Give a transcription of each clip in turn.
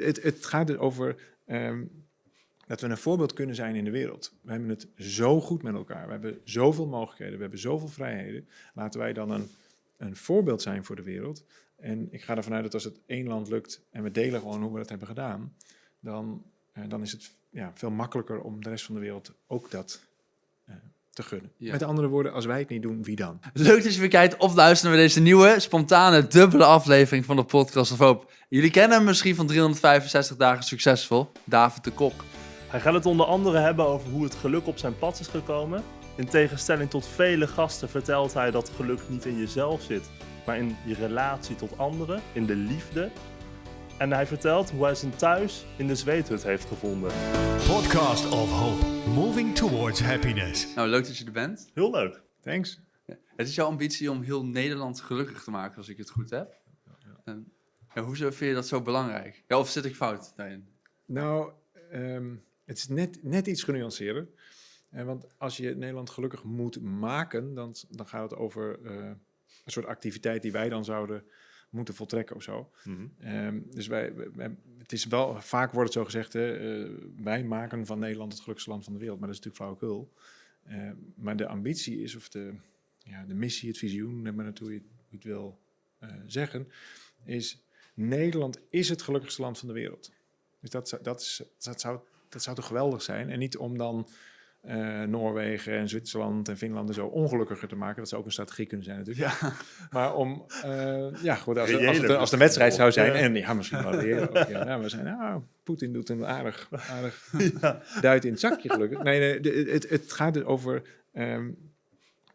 Het, het gaat over ehm, dat we een voorbeeld kunnen zijn in de wereld. We hebben het zo goed met elkaar. We hebben zoveel mogelijkheden. We hebben zoveel vrijheden. Laten wij dan een, een voorbeeld zijn voor de wereld. En ik ga ervan uit dat als het één land lukt en we delen gewoon hoe we dat hebben gedaan, dan, eh, dan is het ja, veel makkelijker om de rest van de wereld ook dat eh, te gunnen. Ja. Met andere woorden, als wij het niet doen, wie dan? Leuk dat je weer kijkt of luistert naar deze nieuwe, spontane, dubbele aflevering van de podcast of Hoop. Jullie kennen hem misschien van 365 dagen succesvol, David de Kok. Hij gaat het onder andere hebben over hoe het geluk op zijn pad is gekomen. In tegenstelling tot vele gasten vertelt hij dat geluk niet in jezelf zit, maar in je relatie tot anderen, in de liefde. En hij vertelt hoe hij zijn thuis in de zweethut heeft gevonden. Podcast of Hope, moving towards happiness. Nou, leuk dat je er bent. Heel leuk. Thanks. Ja. Het is jouw ambitie om heel Nederland gelukkig te maken, als ik het goed heb. En, ja, hoezo vind je dat zo belangrijk? Ja, of zit ik fout daarin? Nou, ehm, het is net, net iets genuanceerder. Eh, want als je Nederland gelukkig moet maken, dan, dan gaat het over eh, een soort activiteit die wij dan zouden moeten voltrekken of zo. Mhm. Ehm, dus wij, het is wel, vaak wordt het zo gezegd, hè, eh, wij maken van Nederland het gelukkigste land van de wereld. Maar dat is natuurlijk flauwekul. Eh, maar de ambitie is, of de, ja, de missie, het visioen, neem maar naartoe je, het wil eh, zeggen, is Nederland is het gelukkigste land van de wereld. Dus dat, dat, is, dat, zou, dat zou toch geweldig zijn? En niet om dan eh, Noorwegen en Zwitserland en Finland en zo ongelukkiger te maken. Dat zou ook een strategie kunnen zijn natuurlijk. Ja. Maar om, eh, ja goed, als, als, het, als de wedstrijd zou zijn, Ja. en ja, misschien wel ook, ja, nou, we zijn, nou, Poetin doet een aardig, aardig duit in het zakje gelukkig. Nee, nee de- het, het gaat er over ehm,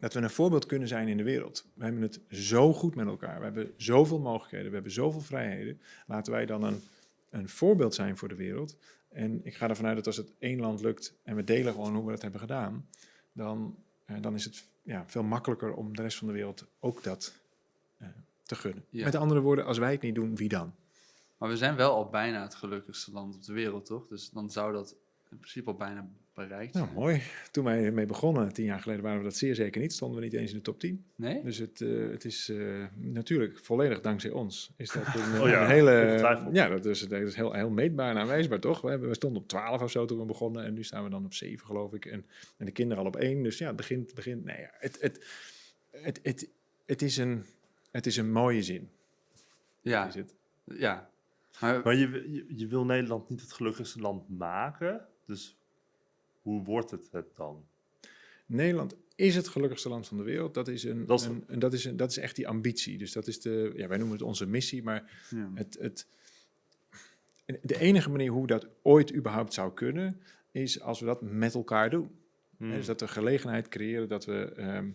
dat we een voorbeeld kunnen zijn in de wereld. We hebben het zo goed met elkaar. We hebben zoveel mogelijkheden. We hebben zoveel vrijheden. Laten wij dan een, een voorbeeld zijn voor de wereld. En ik ga ervan uit dat als het één land lukt en we delen gewoon hoe we dat hebben gedaan, dan, eh, dan is het ja, veel makkelijker om de rest van de wereld ook dat eh, te gunnen. Ja. Met andere woorden, als wij het niet doen, wie dan? Maar we zijn wel al bijna het gelukkigste land op de wereld, toch? Dus dan zou dat in principe al bijna bereikt Nou, mooi. Toen wij ermee begonnen, tien jaar geleden, waren we dat zeer zeker niet. Stonden we niet eens in de top 10. Nee? Dus het, eh, het is eh, natuurlijk volledig dankzij ons. Is dat een, Oh ja, een hele. Ja, dat is, dat is heel, heel meetbaar en aanwijsbaar, toch? We, hebben, we stonden op 12 of zo toen we begonnen. En nu staan we dan op 7, geloof ik. En, en de kinderen al op 1. Dus ja, het begint. begint nee, ja, het, het, het, het, het, is een, het is een mooie zin. Ja, Is het. ja. Maar, Maar je, je, je wil Nederland niet het gelukkigste land maken. Dus hoe wordt het het dan? Nederland is het gelukkigste land van de wereld. Dat is, een, Dat is- een, een- dat is, een, dat is echt die ambitie. Dus dat is de. Ja, wij noemen het onze missie, maar ja. Het, het, de enige manier hoe dat ooit überhaupt zou kunnen, is als we dat met elkaar doen. Hmm. Dus dat we gelegenheid creëren dat we, ehm,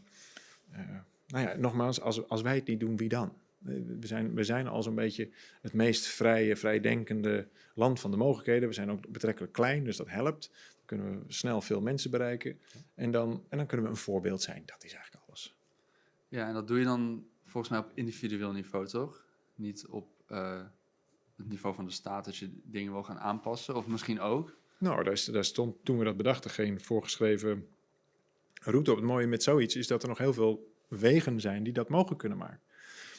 eh, nou ja, nogmaals, als, als wij het niet doen, wie dan? We zijn, we zijn al zo'n beetje het meest vrije, vrijdenkende land van de mogelijkheden. We zijn ook betrekkelijk klein, dus dat helpt. Kunnen we snel veel mensen bereiken. En dan, en dan kunnen we een voorbeeld zijn. Dat is eigenlijk alles. ja, en dat doe je dan volgens mij op individueel niveau, toch? Niet op eh, het niveau van de staat, dat je dingen wil gaan aanpassen. Of misschien ook. Nou, daar, is- daar stond toen we dat bedachten geen voorgeschreven route op. Het mooie met zoiets is dat er nog heel veel wegen zijn die dat mogelijk kunnen maken.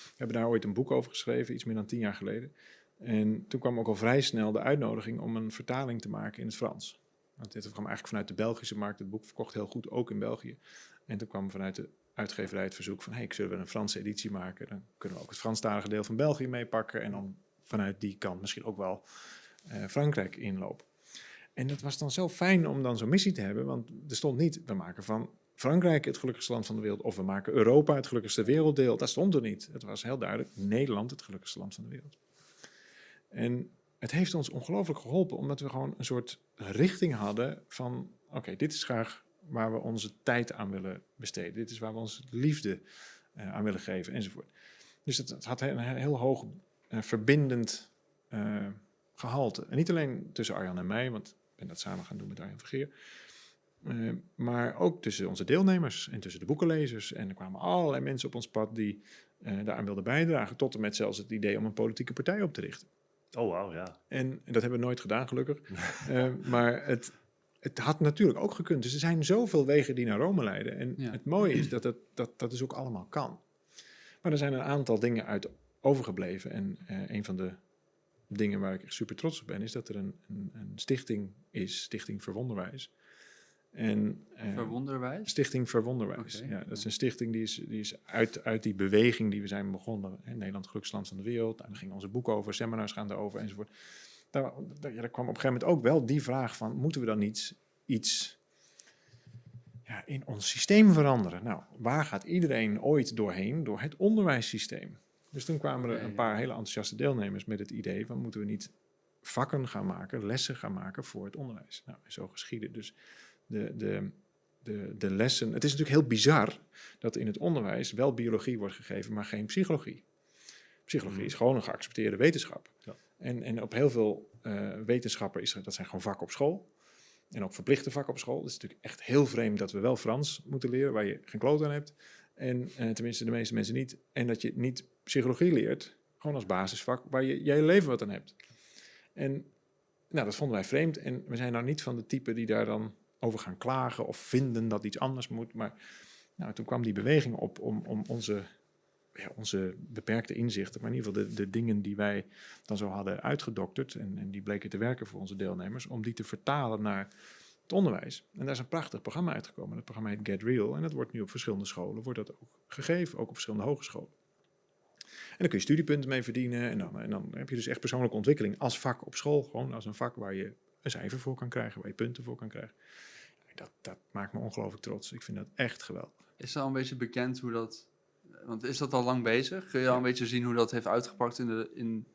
We hebben daar ooit een boek over geschreven, iets meer dan tien jaar geleden. En toen kwam ook al vrij snel de uitnodiging om een vertaling te maken in het Frans. Want dit kwam eigenlijk vanuit de Belgische markt. Het boek verkocht heel goed, ook in België. En toen kwam vanuit de uitgeverij het verzoek van... hey, zullen we een Franse editie maken? Dan kunnen we ook het Franstalige deel van België meepakken... en dan vanuit die kant misschien ook wel eh, Frankrijk inlopen. En dat was dan zo fijn om dan zo'n missie te hebben, want er stond niet, we maken van Frankrijk het gelukkigste land van de wereld, of we maken Europa het gelukkigste werelddeel. Dat stond er niet. Het was heel duidelijk, Nederland het gelukkigste land van de wereld. En het heeft ons ongelooflijk geholpen, omdat we gewoon een soort richting hadden van, oké, dit is graag waar we onze tijd aan willen besteden. Dit is waar we onze liefde eh, aan willen geven, enzovoort. Dus het, het had een heel hoog eh, verbindend eh, gehalte. En niet alleen tussen Arjan en mij, want ik ben dat samen gaan doen met Arjan Vergeer. Maar ook tussen onze deelnemers en tussen de boekenlezers. En er kwamen allerlei mensen op ons pad die daaraan wilden bijdragen. Tot en met zelfs het idee om een politieke partij op te richten. Oh, wauw, ja. En, en dat hebben we nooit gedaan, gelukkig. Eh, maar het, het had natuurlijk ook gekund. Dus er zijn zoveel wegen die naar Rome leiden. En Ja. het mooie is dat, het, dat dat dus ook allemaal kan. Maar er zijn een aantal dingen uit overgebleven. En eh, een van de dingen waar ik echt super trots op ben, is dat er een, een, een stichting is, Stichting Verwonderwijs. En, eh, Verwonderwijs? Stichting Verwonderwijs. Ja, dat is een stichting die is, die is uit, uit die beweging die we zijn begonnen. Hè, Nederland, gelukkigste land van de wereld. Daar gingen onze boeken over, seminars gaan erover enzovoort. Daar, daar, ja, daar kwam op een gegeven moment ook wel die vraag van... moeten we dan iets, iets ja, in ons systeem veranderen? Nou, waar gaat iedereen ooit doorheen? Door het onderwijssysteem. Dus toen kwamen er een paar hele enthousiaste deelnemers met het idee van... moeten we niet vakken gaan maken, lessen gaan maken voor het onderwijs? Nou, zo geschieden. Dus de, de, de, de lessen. Het is natuurlijk heel bizar dat in het onderwijs wel biologie wordt gegeven, maar geen psychologie. Psychologie is gewoon een geaccepteerde wetenschap. Ja. En, en op heel veel eh, wetenschappen is er, dat zijn gewoon vakken op school. En ook verplichte vakken op school. Het is natuurlijk echt heel vreemd dat we wel Frans moeten leren, waar je geen kloot aan hebt. En eh, tenminste de meeste mensen niet. En dat je niet psychologie leert, gewoon als basisvak, waar je je hele leven wat aan hebt. En nou, dat vonden wij vreemd. En we zijn nou niet van de type die daar dan over gaan klagen of vinden dat iets anders moet. Maar nou, toen kwam die beweging op om, om onze, ja, onze beperkte inzichten, maar in ieder geval de, de dingen die wij dan zo hadden uitgedokterd en, en die bleken te werken voor onze deelnemers, om die te vertalen naar het onderwijs. En daar is een prachtig programma uitgekomen. Dat programma heet Get Real en dat wordt nu op verschillende scholen wordt dat ook gegeven, ook op verschillende hogescholen. En dan kun je studiepunten mee verdienen en dan, en dan heb je dus echt persoonlijke ontwikkeling als vak op school, gewoon als een vak waar je een cijfer voor kan krijgen, waar je punten voor kan krijgen. Dat, dat maakt me ongelooflijk trots. Ik vind dat echt geweldig. Is al een beetje bekend hoe dat... Want is dat al lang bezig? Kun je al een beetje zien hoe dat heeft uitgepakt in de... In,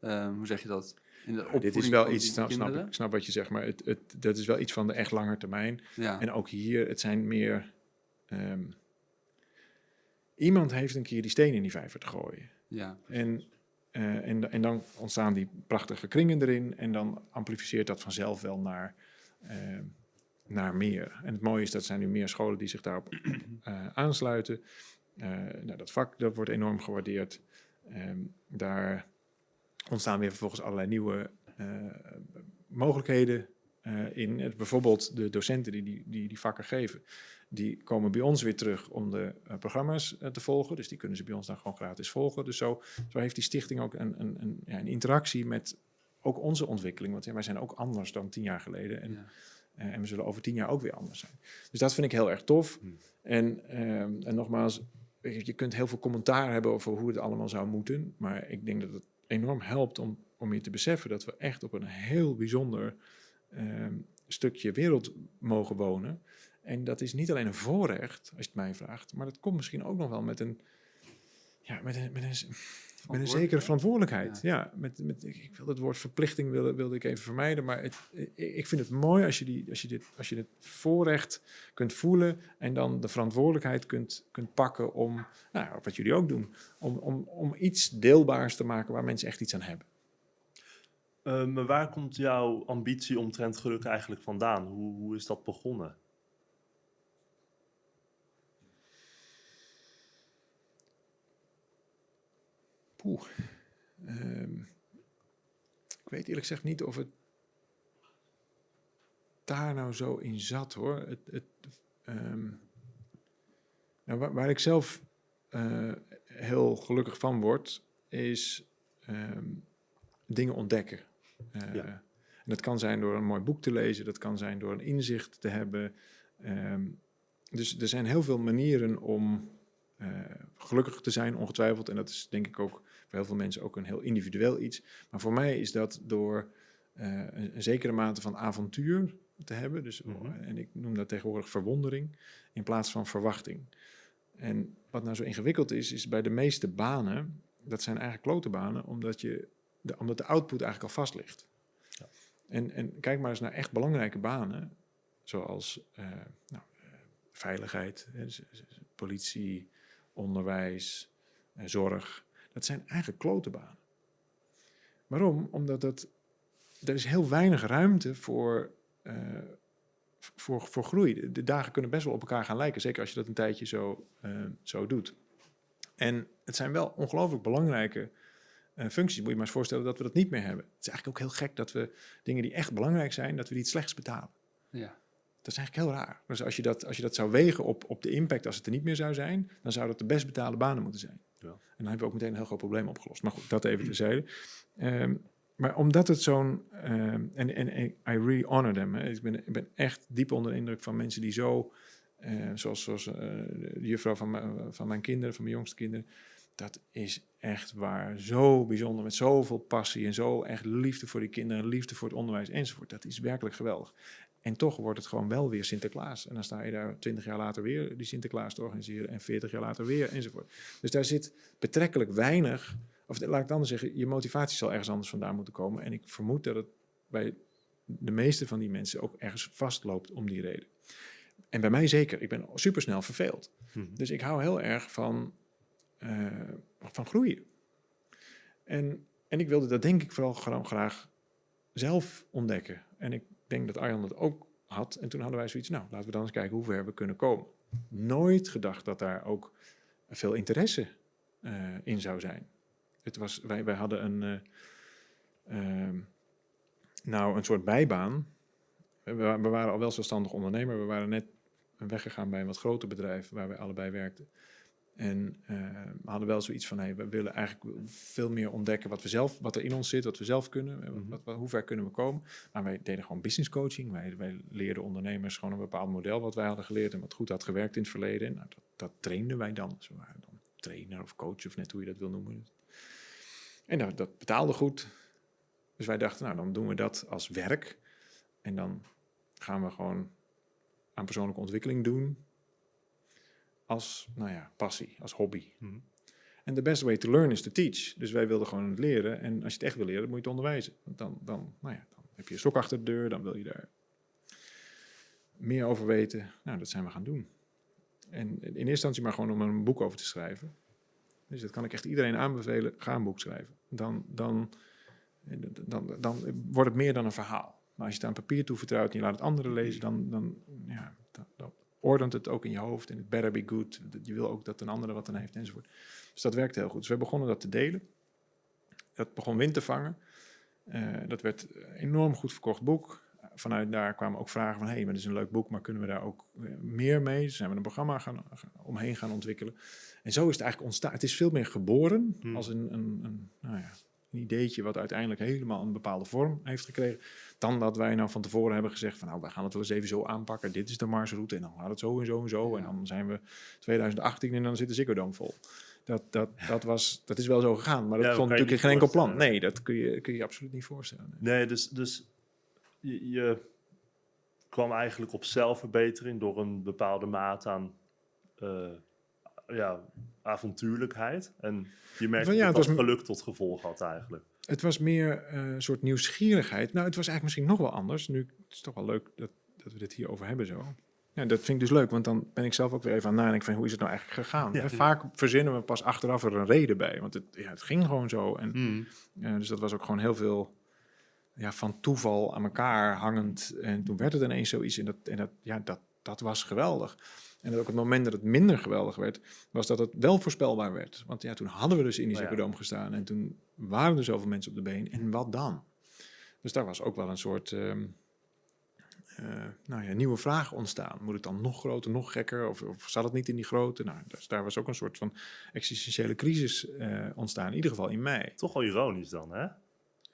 ehm, hoe zeg je dat? In de dit is wel iets, snap, snap, kinderen? ik snap wat je zegt, maar het, het, dat is wel iets van de echt lange termijn. Ja. En ook hier, het zijn meer... ehm, iemand heeft een keer die steen in die vijver te gooien. ja. En, eh, en, en dan ontstaan die prachtige kringen erin. En dan amplificeert dat vanzelf wel naar, eh, naar meer. En het mooie is dat zijn nu meer scholen die zich daarop eh, aansluiten. Eh, nou, dat vak dat wordt enorm gewaardeerd. Ehm, daar ontstaan weer vervolgens allerlei nieuwe eh, mogelijkheden in. Het, bijvoorbeeld de docenten die die, die die vakken geven, die komen bij ons weer terug om de programma's te volgen. Dus die kunnen ze bij ons dan gewoon gratis volgen. Dus zo, zo heeft die stichting ook een, een, een, ja, een interactie met ook onze ontwikkeling. Want ja, wij zijn ook anders dan tien jaar geleden. En. Eh, en we zullen over tien jaar ook weer anders zijn. Dus dat vind ik heel erg tof. Hmm. En, ehm, en nogmaals, je kunt heel veel commentaar hebben over hoe het allemaal zou moeten. Maar ik denk dat het enorm helpt om, om je te beseffen dat we echt op een heel bijzonder ehm, stukje wereld mogen wonen. En dat is niet alleen een voorrecht, als je het mij vraagt, maar dat komt misschien ook nog wel met een, ja, met een, met een, met een zekere verantwoordelijkheid. Ja, met, met, ik wil het woord verplichting wilde, wilde ik even vermijden, maar het, ik ik vind het mooi als je, die, als, je dit, als je dit voorrecht kunt voelen en dan de verantwoordelijkheid kunt, kunt pakken om, nou, wat jullie ook doen, om, om, om iets deelbaars te maken waar mensen echt iets aan hebben. Eh, maar waar komt jouw ambitie omtrent geluk eigenlijk vandaan? Hoe, hoe is dat begonnen? Poeh. Ehm, ik weet eerlijk gezegd niet of het daar nou zo in zat hoor. Het, het, ehm, nou, waar, waar ik zelf eh, heel gelukkig van word, is ehm, dingen ontdekken. Eh, Ja. En dat kan zijn door een mooi boek te lezen, dat kan zijn door een inzicht te hebben. Dus er zijn heel veel manieren om eh, gelukkig te zijn, ongetwijfeld. En dat is denk ik ook voor heel veel mensen ook een heel individueel iets. Maar voor mij is dat door eh, een, een zekere mate van avontuur te hebben. Dus, Mhm. En ik noem dat tegenwoordig verwondering in plaats van verwachting. En wat nou zo ingewikkeld is, is bij de meeste banen, dat zijn eigenlijk klote banen, omdat, je de, omdat de output eigenlijk al vast ligt. Ja. En, en kijk maar eens naar echt belangrijke banen, zoals eh, nou, eh, veiligheid, z- z- z- politie, onderwijs, zorg. Dat zijn eigenlijk klote banen. Waarom? Omdat dat, er is heel weinig ruimte voor, eh, voor, voor groei. De, de dagen kunnen best wel op elkaar gaan lijken, zeker als je dat een tijdje zo, eh, zo doet. En het zijn wel ongelooflijk belangrijke eh, functies. Moet je maar eens voorstellen dat we dat niet meer hebben. Het is eigenlijk ook heel gek dat we dingen die echt belangrijk zijn, dat we die het slechts betalen. Ja. Dat is eigenlijk heel raar. Dus als je dat, als je dat zou wegen op, op de impact als het er niet meer zou zijn, dan zou dat de best betaalde banen moeten zijn. En dan hebben we ook meteen een heel groot probleem opgelost. Maar goed, dat even terzijde. Ehm maar omdat het zo'n... eh, en, en, I really honor them. Ik, ben, ik ben echt diep onder de indruk van mensen die zo... eh, zoals zoals eh, de juffrouw van, van mijn kinderen, van mijn jongste kinderen. Dat is echt waar. Zo bijzonder. Met zoveel passie en zo echt liefde voor die kinderen. Liefde voor het onderwijs enzovoort. Dat is werkelijk geweldig. En toch wordt het gewoon wel weer Sinterklaas. En dan sta je daar twintig jaar later weer die Sinterklaas te organiseren. En veertig jaar later weer enzovoort. Dus daar zit betrekkelijk weinig... Of laat ik het anders zeggen, je motivatie zal ergens anders vandaan moeten komen. En ik vermoed dat het bij de meeste van die mensen ook ergens vastloopt om die reden. En bij mij zeker. Ik ben supersnel verveeld. Mhm. Dus ik hou heel erg van, eh, van groeien. En, en ik wilde dat denk ik vooral gewoon graag zelf ontdekken. En ik dat Arjan dat ook had. En toen hadden wij zoiets, nou, laten we dan eens kijken hoe ver we kunnen komen. Nooit gedacht dat daar ook veel interesse eh, in zou zijn. Het was, wij, wij hadden een, eh, ehm, nou, een soort bijbaan. We, we waren al wel zelfstandig ondernemer. We waren net weggegaan bij een wat groter bedrijf waar wij allebei werkten. En eh, we hadden wel zoiets van, hey, we willen eigenlijk veel meer ontdekken wat, we zelf, wat er in ons zit, wat we zelf kunnen, eh, Mhm. wat, wat- hoe ver kunnen we komen. Maar wij deden gewoon business coaching. Wij, wij leerden ondernemers gewoon een bepaald model wat wij hadden geleerd en wat goed had gewerkt in het verleden. Nou, dat, dat trainden wij dan. Dus we waren dan trainer of coach of net hoe je dat wil noemen. En dat, dat betaalde goed. Dus wij dachten, nou dan doen we dat als werk. En dan gaan we gewoon aan persoonlijke ontwikkeling doen. Als, nou ja, passie, als hobby. Mhm. En the best way to learn is to teach. Dus wij wilden gewoon het leren. En als je het echt wil leren, dan moet je het onderwijzen. Want dan, dan, nou ja, dan heb je een stok achter de deur. Dan wil je daar meer over weten. Nou, dat zijn we gaan doen. En in eerste instantie maar gewoon om er een boek over te schrijven. Dus dat kan ik echt iedereen aanbevelen. Ga een boek schrijven. Dan, dan, dan, dan wordt het meer dan een verhaal. Maar als je het aan papier toevertrouwt en je laat het anderen lezen, dan, dan, ja, dan ordent het ook in je hoofd. En het better be good. Je wil ook dat een andere wat aan heeft enzovoort. Dus dat werkte heel goed. Dus we begonnen dat te delen. Dat begon wind te vangen. Eh, dat werd een enorm goed verkocht boek. Vanuit daar kwamen ook vragen van... hé, hey, maar dit is een leuk boek, maar kunnen we daar ook eh, meer mee? Dus zijn we een programma gaan, gaan- omheen gaan ontwikkelen. En zo is het eigenlijk ontstaan. Het is veel meer geboren Hmm. als een, een, een, nou ja, een ideetje... wat uiteindelijk helemaal een bepaalde vorm heeft gekregen. Dan dat wij nou van tevoren hebben gezegd van... nou, wij gaan het wel eens even zo aanpakken. Dit is de marsroute en dan gaat het zo en zo en zo. En dan zijn we 2018 en dan zit de Ziggo Dome vol. Dat, dat, dat, was, dat is wel zo gegaan, maar dat Ja, stond natuurlijk in geen enkel plan. Nee, dat kun je, kun je absoluut niet voorstellen. nee. Nee, dus, dus je, je kwam eigenlijk op zelfverbetering door een bepaalde maat aan eh, ja, avontuurlijkheid. En je Van ja, dat het was- geluk tot gevolg had eigenlijk. Het was meer eh, een soort nieuwsgierigheid. Nou, het was eigenlijk misschien nog wel anders. Nu het is toch wel leuk dat, dat we dit hier over hebben zo. Ja, dat vind ik dus leuk, want dan ben ik zelf ook weer even aan het nadenken van hoe is het nou eigenlijk gegaan. Ja. Vaak verzinnen we pas achteraf er een reden bij, want het, ja, het ging gewoon zo. En, Hmm. eh, dus dat was ook gewoon heel veel ja, van toeval aan elkaar hangend. En toen werd het ineens zoiets en dat, en dat, ja, dat, dat was geweldig. En ook het moment dat het minder geweldig werd, was dat het wel voorspelbaar werd. Want ja, toen hadden we dus in die Oh ja. Gestaan en toen waren er zoveel mensen op de been. En wat dan? Dus daar was ook wel een soort ehm, eh, nou ja, nieuwe vraag ontstaan. Moet het dan nog groter, nog gekker? Of, of zat het niet in die grote? Nou, dus daar was ook een soort van existentiële crisis eh, ontstaan. In ieder geval in mij. Toch wel ironisch dan, hè?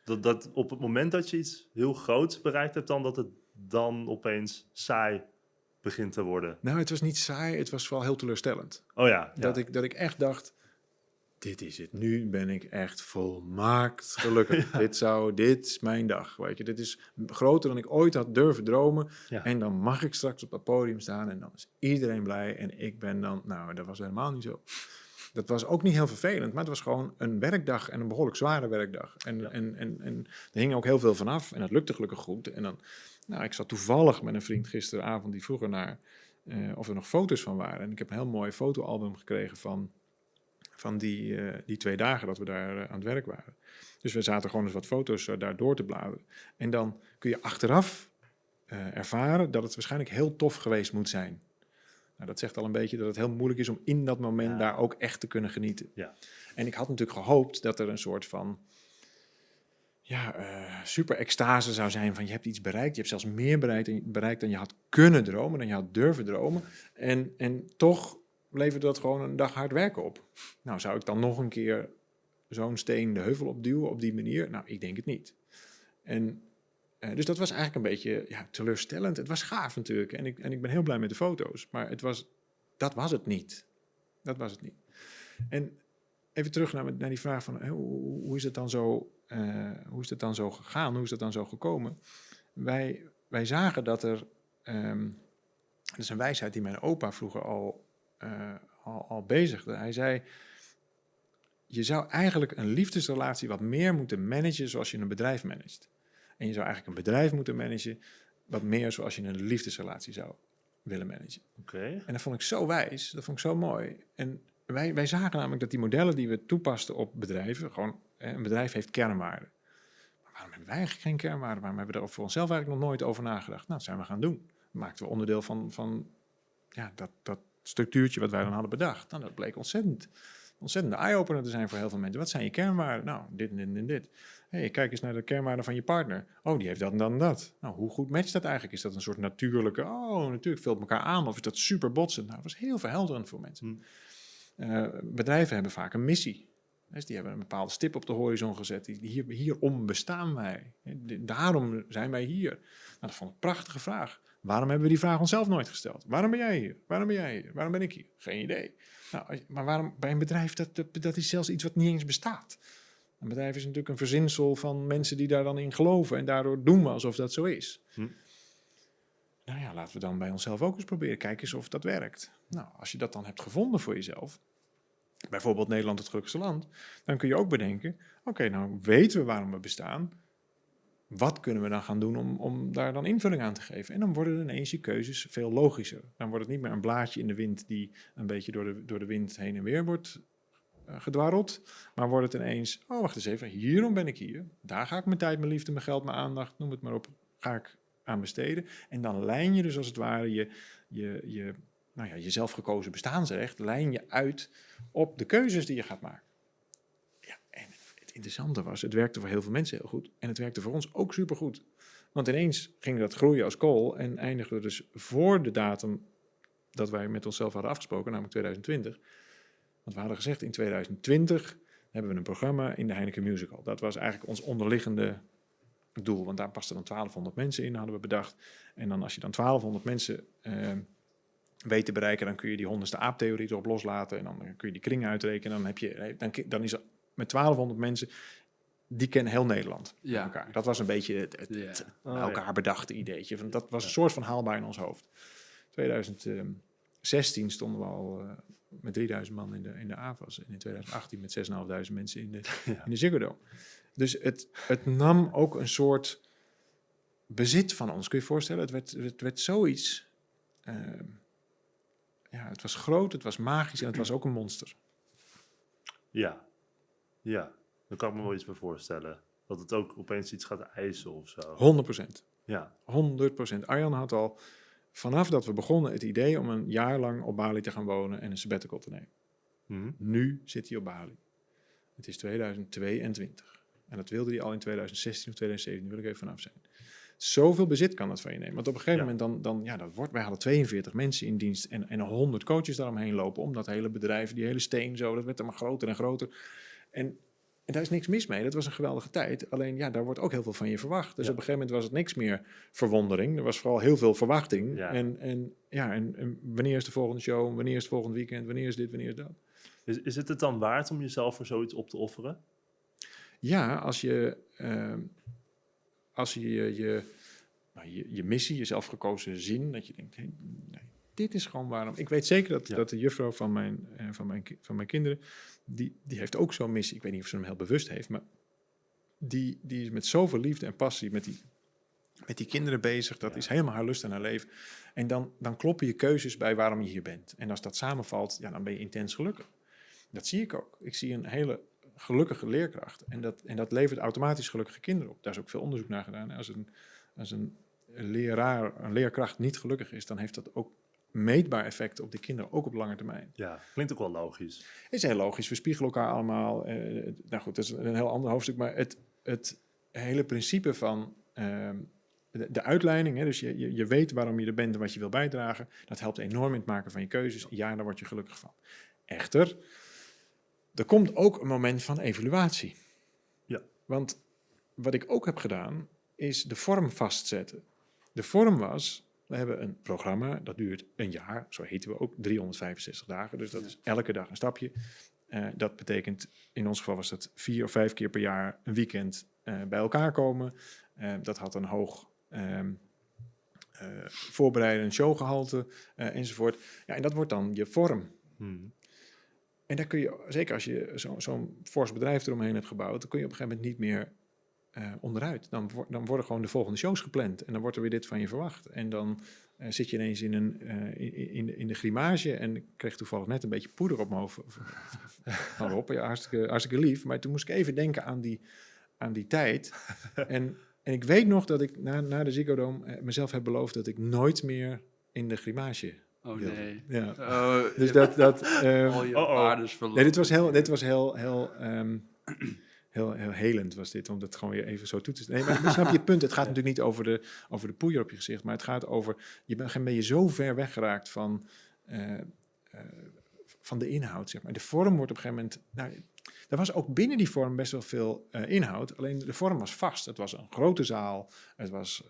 Dat, dat op het moment dat je iets heel groots bereikt hebt, dan dat het dan opeens saai begint te worden. Nou, het was niet saai, het was vooral heel teleurstellend. Oh ja, ja. Dat, ik, dat ik echt dacht, dit is het. Nu ben ik echt volmaakt gelukkig. dit, zou, dit is mijn dag. Weet je. Dit is groter dan ik ooit had durven dromen. Ja. En dan mag ik straks op dat podium staan en dan is iedereen blij. En ik ben dan, nou, dat was helemaal niet zo. Dat was ook niet heel vervelend, maar het was gewoon een werkdag en een behoorlijk zware werkdag. En, Ja. en, en, en er hing ook heel veel vanaf en dat lukte gelukkig goed. En dan, nou, ik zat toevallig met een vriend gisteravond die vroeg er naar eh, of er nog foto's van waren. En ik heb een heel mooi fotoalbum gekregen van, van die, eh, die twee dagen dat we daar eh, aan het werk waren. Dus we zaten gewoon eens wat foto's daar door te bladeren. En dan kun je achteraf ervaren dat het waarschijnlijk heel tof geweest moet zijn. Nou, dat zegt al een beetje dat het heel moeilijk is om in dat moment Ja. daar ook echt te kunnen genieten. Ja. En ik had natuurlijk gehoopt dat er een soort van ja, eh, super extase zou zijn van je hebt iets bereikt. Je hebt zelfs meer bereikt, bereikt dan je had kunnen dromen, dan je had durven dromen. En, en toch leverde dat gewoon een dag hard werken op. Nou, zou ik dan nog een keer zo'n steen de heuvel opduwen op die manier? Nou, ik denk het niet. En eh, dus dat was eigenlijk een beetje ja, teleurstellend. Het was gaaf natuurlijk. En ik, en ik ben heel blij met de foto's. Maar het was, dat was het niet. Dat was het niet. En even terug naar, naar die vraag van hoe, hoe, is het dan zo, eh, hoe is het dan zo gegaan? Hoe is het dan zo gekomen? Wij, wij zagen dat er. ehm dat is een wijsheid die mijn opa vroeger al, eh, al, al bezigde. Hij zei. Je zou eigenlijk een liefdesrelatie wat meer moeten managen zoals je een bedrijf managt. En je zou eigenlijk een bedrijf moeten managen wat meer zoals je een liefdesrelatie zou willen managen. Oké. En dat vond ik zo wijs, dat vond ik zo mooi. En wij, wij zagen namelijk dat die modellen die we toepasten op bedrijven, gewoon een bedrijf heeft kernwaarden. Maar waarom hebben wij eigenlijk geen kernwaarden? Waarom hebben we er voor onszelf eigenlijk nog nooit over nagedacht? Nou, dat zijn we gaan doen. Dat maakten we onderdeel van, van ja, dat, dat structuurtje wat wij dan hadden bedacht. Nou, dat bleek ontzettend, ontzettend eye-opener te zijn voor heel veel mensen. Wat zijn je kernwaarden? Nou, dit en dit en dit. Hey, kijk eens naar de kernwaarden van je partner. Oh, die heeft dat en dat en dat. Nou, hoe goed matcht dat eigenlijk? Is dat een soort natuurlijke, oh, natuurlijk vult elkaar aan. Of is dat super botsend? Nou, dat was heel verhelderend voor mensen. Hm. Eh, bedrijven hebben vaak een missie. Dus die hebben een bepaalde stip op de horizon gezet. Hier, hierom bestaan wij. Daarom zijn wij hier. Nou, dat vond ik een prachtige vraag. Waarom hebben we die vraag onszelf nooit gesteld? Waarom ben jij hier? Waarom ben jij hier? Waarom ben ik hier? Geen idee. Nou, maar waarom bij een bedrijf, dat, dat, is zelfs iets wat niet eens bestaat. Een bedrijf is natuurlijk een verzinsel van mensen die daar dan in geloven. En daardoor doen we alsof dat zo is. Hm. Nou ja, laten we dan bij onszelf ook eens proberen. Kijken eens of dat werkt. Nou, als je dat dan hebt gevonden voor jezelf. Bijvoorbeeld Nederland het gelukkigste land. Dan kun je ook bedenken. Oké, nou weten we waarom we bestaan. Wat kunnen we dan gaan doen om, om daar dan invulling aan te geven? En dan worden ineens je keuzes veel logischer. Dan wordt het niet meer een blaadje in de wind die een beetje door de, door de wind heen en weer wordt eh, gedwarreld. Maar wordt het ineens, oh wacht eens even, hierom ben ik hier. Daar ga ik mijn tijd, mijn liefde, mijn geld, mijn aandacht, noem het maar op, ga ik aan besteden. En dan lijn je dus als het ware je, je, je, nou ja, je zelfgekozen bestaansrecht, lijn je uit op de keuzes die je gaat maken. Ja, en het interessante was, het werkte voor heel veel mensen heel goed. En het werkte voor ons ook supergoed. Want ineens ging dat groeien als kool en eindigden we dus voor de datum dat wij met onszelf hadden afgesproken, namelijk 2020. Want we hadden gezegd in 2020 hebben we een programma in de Heineken Musical. Dat was eigenlijk ons onderliggende doel, want daar pasten dan 1200 mensen in, hadden we bedacht. En dan als je dan 1200 mensen eh, weet te bereiken, dan kun je die honderdste aaptheorie erop loslaten en dan kun je die kring uitrekenen. Dan, heb je, dan, dan is er met 1200 mensen, die kennen heel Nederland met Ja. elkaar. Dat was een beetje het, het, Ja. het Oh, bij ja. elkaar bedachte ideetje. Van, dat was een soort van haalbaar in ons hoofd. 2016 stonden we al eh, met 3000 man in de, in de AVAS. En in 2018 met 6.500 mensen in de, Ja. in de Ziggo Dome. Dus het, het nam ook een soort bezit van ons. Kun je je voorstellen? Het werd, het werd zoiets... ehm, ja, het was groot, het was magisch en het was ook een monster. Ja. Ja. Daar kan ik me wel iets bij voorstellen. Dat het ook opeens iets gaat eisen of zo. 100 procent. Ja. 100 procent. Arjan had al vanaf dat we begonnen het idee om een jaar lang op Bali te gaan wonen en een sabbatical te nemen. Mhm. Nu zit hij op Bali. Het is 2022. En dat wilde hij al in 2016 of 2017, daar wil ik even vanaf zijn. Zoveel bezit kan dat van je nemen. Want op een gegeven Ja. moment, dan, dan, ja, dat wordt, wij hadden 42 mensen in dienst en, en 100 coaches daaromheen lopen. Om dat hele bedrijf, die hele steen zo, dat werd er maar groter en groter. En, en daar is niks mis mee. Dat was een geweldige tijd. Alleen ja, daar wordt ook heel veel van je verwacht. Dus Ja. op een gegeven moment was het niks meer verwondering. Er was vooral heel veel verwachting. Ja. En, en, ja, en, en wanneer is de volgende show? Wanneer is het volgende weekend? Wanneer is dit? Wanneer is dat? Is, is het het dan waard om jezelf voor zoiets op te offeren? Ja, als je, ehm, als je je, je, nou, je je missie, je zelfgekozen zin, dat je denkt, hey, nee, dit is gewoon waarom. Ik weet zeker dat, Ja. dat de juffrouw van mijn, eh, van mijn, van mijn kinderen, die, die heeft ook zo'n missie. Ik weet niet of ze hem heel bewust heeft, maar die, die is met zoveel liefde en passie met die, met die kinderen bezig. Dat Ja. is helemaal haar lust en haar leven. En dan, dan kloppen je keuzes bij waarom je hier bent. En als dat samenvalt, ja, dan ben je intens gelukkig. Dat zie ik ook. Ik zie een hele gelukkige leerkracht. En dat, en dat levert automatisch gelukkige kinderen op. Daar is ook veel onderzoek naar gedaan. Als een, als een leraar, een leerkracht niet gelukkig is, dan heeft dat ook meetbaar effect op de kinderen, ook op lange termijn. Ja, klinkt ook wel logisch. Is heel logisch. We spiegelen elkaar allemaal. eh, nou goed, dat is een heel ander hoofdstuk. Maar het, het hele principe van ehm, de, de uitleiding, hè, dus je, je, je weet waarom je er bent en wat je wil bijdragen, dat helpt enorm in het maken van je keuzes. Ja, daar word je gelukkig van. Echter, er komt ook een moment van evaluatie. Ja. Want wat ik ook heb gedaan, is de vorm vastzetten. De vorm was, we hebben een programma, dat duurt een jaar, zo heten we ook, 365 dagen. Dus dat Ja. is elke dag een stapje. Eh, dat betekent, in ons geval was dat vier of vijf keer per jaar een weekend eh, bij elkaar komen. Eh, dat had een hoog ehm eh, voorbereiden, showgehalte eh, enzovoort. Ja, en dat wordt dan je vorm. Hmm. En daar kun je, zeker als je zo- zo'n fors bedrijf eromheen hebt gebouwd, dan kun je op een gegeven moment niet meer eh, onderuit. Dan, dan worden gewoon de volgende shows gepland en dan wordt er weer dit van je verwacht. En dan eh, zit je ineens in, een, eh, in, in, de, grimage en ik kreeg toevallig net een beetje poeder op mijn hoofd van hartstikke, lief, maar toen moest ik even denken aan die, aan die tijd. En, en ik weet nog dat ik na, na de Ziggo Dome mezelf heb beloofd dat ik nooit meer in de grimage Oh nee. Ja. Oh, Dus dat, dat, ehm, al je Oh, oh. verloren. Nee, dit was heel, dit was heel, heel, ehm, heel, heel helend was dit, om dat gewoon weer even zo toe te stellen. Nee, maar, snap je het punt? Het gaat natuurlijk niet over de, over de poeier op je gezicht, maar het gaat over, je bent, ben je zo ver weggeraakt van, eh, eh, van de inhoud, zeg maar. De vorm wordt op een gegeven moment, nou, er was ook binnen die vorm best wel veel eh, inhoud, alleen de vorm was vast. Het was een grote zaal, het was,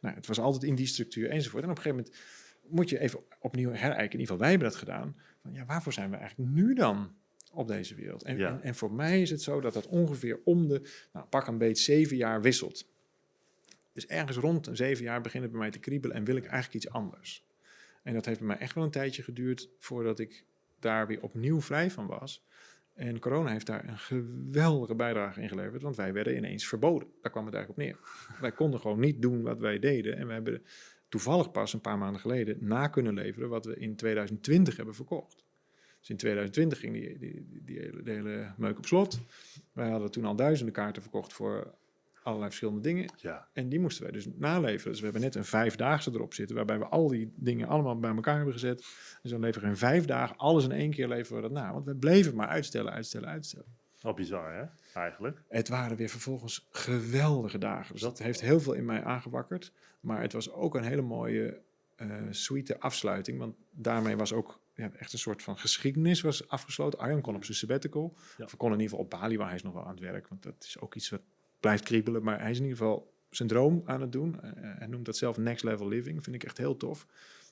nou, het was altijd in die structuur enzovoort. En op een gegeven moment moet je even opnieuw herijken, in ieder geval wij hebben dat gedaan, van ja, waarvoor zijn we eigenlijk nu dan op deze wereld? En, Ja. en, en voor mij is het zo dat dat ongeveer om de, nou, pak een beet, zeven jaar wisselt. Dus ergens rond een zeven jaar begint het bij mij te kriebelen en wil ik eigenlijk iets anders. En dat heeft bij mij echt wel een tijdje geduurd voordat ik daar weer opnieuw vrij van was. En corona heeft daar een geweldige bijdrage in geleverd, want wij werden ineens verboden. Daar kwam het eigenlijk op neer. wij konden gewoon niet doen wat wij deden. En we hebben toevallig pas een paar maanden geleden na kunnen leveren wat we in 2020 hebben verkocht. Dus in 2020 ging die, die, die, hele, hele meuk op slot. Wij hadden toen al duizenden kaarten verkocht voor allerlei verschillende dingen. Ja. En die moesten wij dus naleveren. Dus we hebben net een vijfdaagse erop zitten, waarbij we al die dingen allemaal bij elkaar hebben gezet. En zo leveren we in vijf dagen alles in één keer leveren we dat na. Want we bleven maar uitstellen, uitstellen, uitstellen. Wel bizar, hè? Eigenlijk. Het waren weer vervolgens geweldige dagen. Dus dat heeft heel veel in mij aangewakkerd. Maar het was ook een hele mooie, sweete afsluiting. Want daarmee was ook ja, echt een soort van geschiedenis was afgesloten. Arjan kon op zijn sabbatical. Ja. Of kon in ieder geval op Bali, waar hij is nog wel aan het werk. Want dat is ook iets wat blijft kriebelen. Maar hij is in ieder geval zijn droom aan het doen. Eh, hij noemt dat zelf next level living. Vind ik echt heel tof.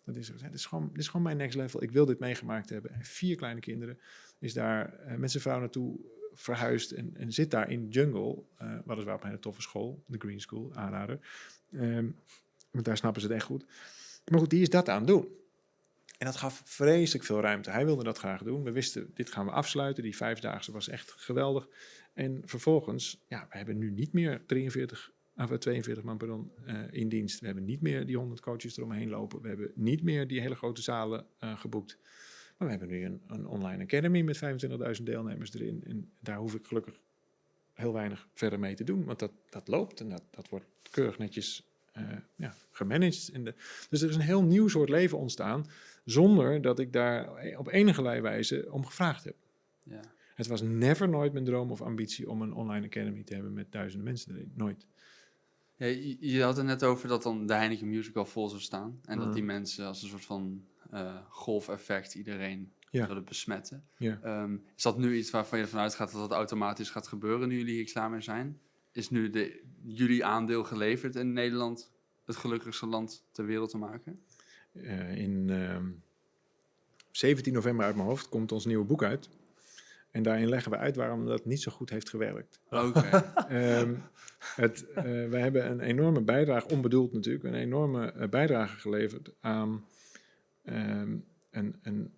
Dat is, dit, is gewoon, dit is gewoon mijn next level. Ik wil dit meegemaakt hebben. Vier kleine kinderen. Is daar met zijn vrouw naartoe verhuisd en, en zit daar in jungle. eh weliswaar op een hele toffe school, de Green School, aanrader. Ehm, want daar snappen ze het echt goed. Maar goed, die is dat aan het doen. En dat gaf vreselijk veel ruimte. Hij wilde dat graag doen. We wisten, dit gaan we afsluiten. Die vijfdaagse was echt geweldig. En vervolgens, ja, we hebben nu niet meer 43, of eh, 42 man pardon, eh, in dienst. We hebben niet meer die 100 coaches eromheen lopen. We hebben niet meer die hele grote zalen eh, geboekt. Maar we hebben nu een, een online academy met 25.000 deelnemers erin. En daar hoef ik gelukkig heel weinig verder mee te doen. Want dat, dat loopt en dat, dat wordt keurig netjes eh, ja, gemanaged. In de, dus er is een heel nieuw soort leven ontstaan. Zonder dat ik daar op enige wijze om gevraagd heb. Ja. Het was never nooit mijn droom of ambitie om een online academy te hebben met duizenden mensen erin. Nooit. Ja, je, je had het net over dat dan de Heineken Musical vol zou staan. En dat Mhm. die mensen als een soort van eh, golfeffect iedereen Ja. willen besmetten. Ja. Ehm, is dat nu iets waarvan je ervan uitgaat dat dat automatisch gaat gebeuren nu jullie hier klaar mee zijn? Is nu de, jullie aandeel geleverd in Nederland het gelukkigste land ter wereld te maken? Eh, in ehm, 17 november uit mijn hoofd komt ons nieuwe boek uit. En daarin leggen we uit waarom dat niet zo goed heeft gewerkt. Oké. Ehm, het, eh, we hebben een enorme bijdrage, onbedoeld natuurlijk, een enorme eh, bijdrage geleverd aan een, een,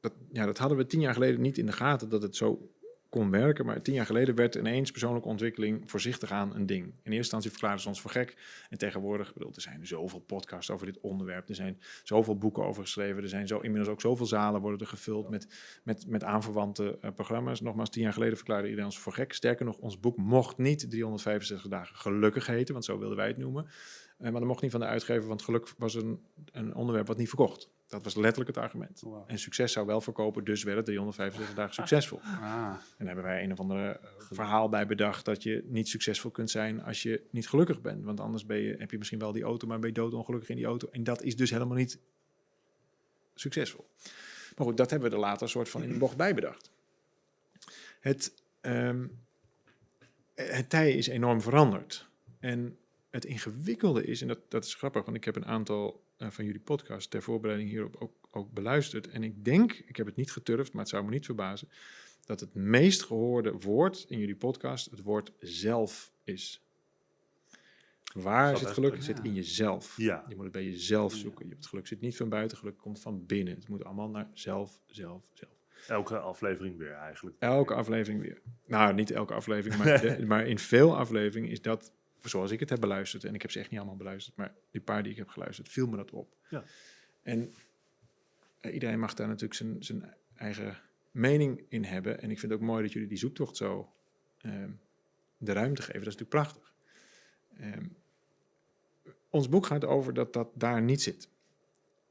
dat, ja, dat hadden we tien jaar geleden niet in de gaten dat het zo kon werken, maar tien jaar geleden werd ineens persoonlijke ontwikkeling voorzichtig aan een ding. In eerste instantie verklaarden ze ons voor gek en tegenwoordig, bedoel, er zijn zoveel podcasts over dit onderwerp, er zijn zoveel boeken over geschreven, er zijn zo, inmiddels ook zoveel zalen worden er gevuld met, met, met aanverwante eh, programma's. Nogmaals, tien jaar geleden verklaarde iedereen ons voor gek. Sterker nog, ons boek mocht niet 365 dagen gelukkig heten, want zo wilden wij het noemen. Eh, maar dat mocht niet van de uitgever, want geluk was een, een onderwerp wat niet verkocht. Dat was letterlijk het argument. Wow. En succes zou wel verkopen, dus werd het 365 dagen succesvol. Ah, En daar hebben wij een of andere eh, verhaal bij bedacht dat je niet succesvol kunt zijn als je niet gelukkig bent. Want anders ben je, heb je misschien wel die auto, maar ben je doodongelukkig in die auto. En dat is dus helemaal niet succesvol. Maar goed, dat hebben we er later een soort van in de bocht bij bedacht. Het, ehm, het tij is enorm veranderd. En het ingewikkelde is, en dat, dat is grappig, want ik heb een aantal van jullie podcasts ter voorbereiding hierop ook, ook beluisterd. En ik denk, ik heb het niet geturfd, maar het zou me niet verbazen, dat het meest gehoorde woord in jullie podcast het woord zelf is. Waar zit best geluk? Het zit in jezelf. Ja. Je moet het bij jezelf zoeken. Je, het geluk zit niet van buiten, geluk komt van binnen. Het moet allemaal naar zelf, zelf, zelf. Elke aflevering weer eigenlijk. Elke aflevering weer. Nou, niet elke aflevering, maar, de- maar in veel afleveringen is dat, zoals ik het heb beluisterd, en ik heb ze echt niet allemaal beluisterd, maar die paar die ik heb geluisterd, viel me dat op. Ja. En eh, iedereen mag daar natuurlijk zijn, zijn eigen mening in hebben. En ik vind het ook mooi dat jullie die zoektocht zo ehm, de ruimte geven. Dat is natuurlijk prachtig. Ehm, ons boek gaat over dat dat daar niet zit.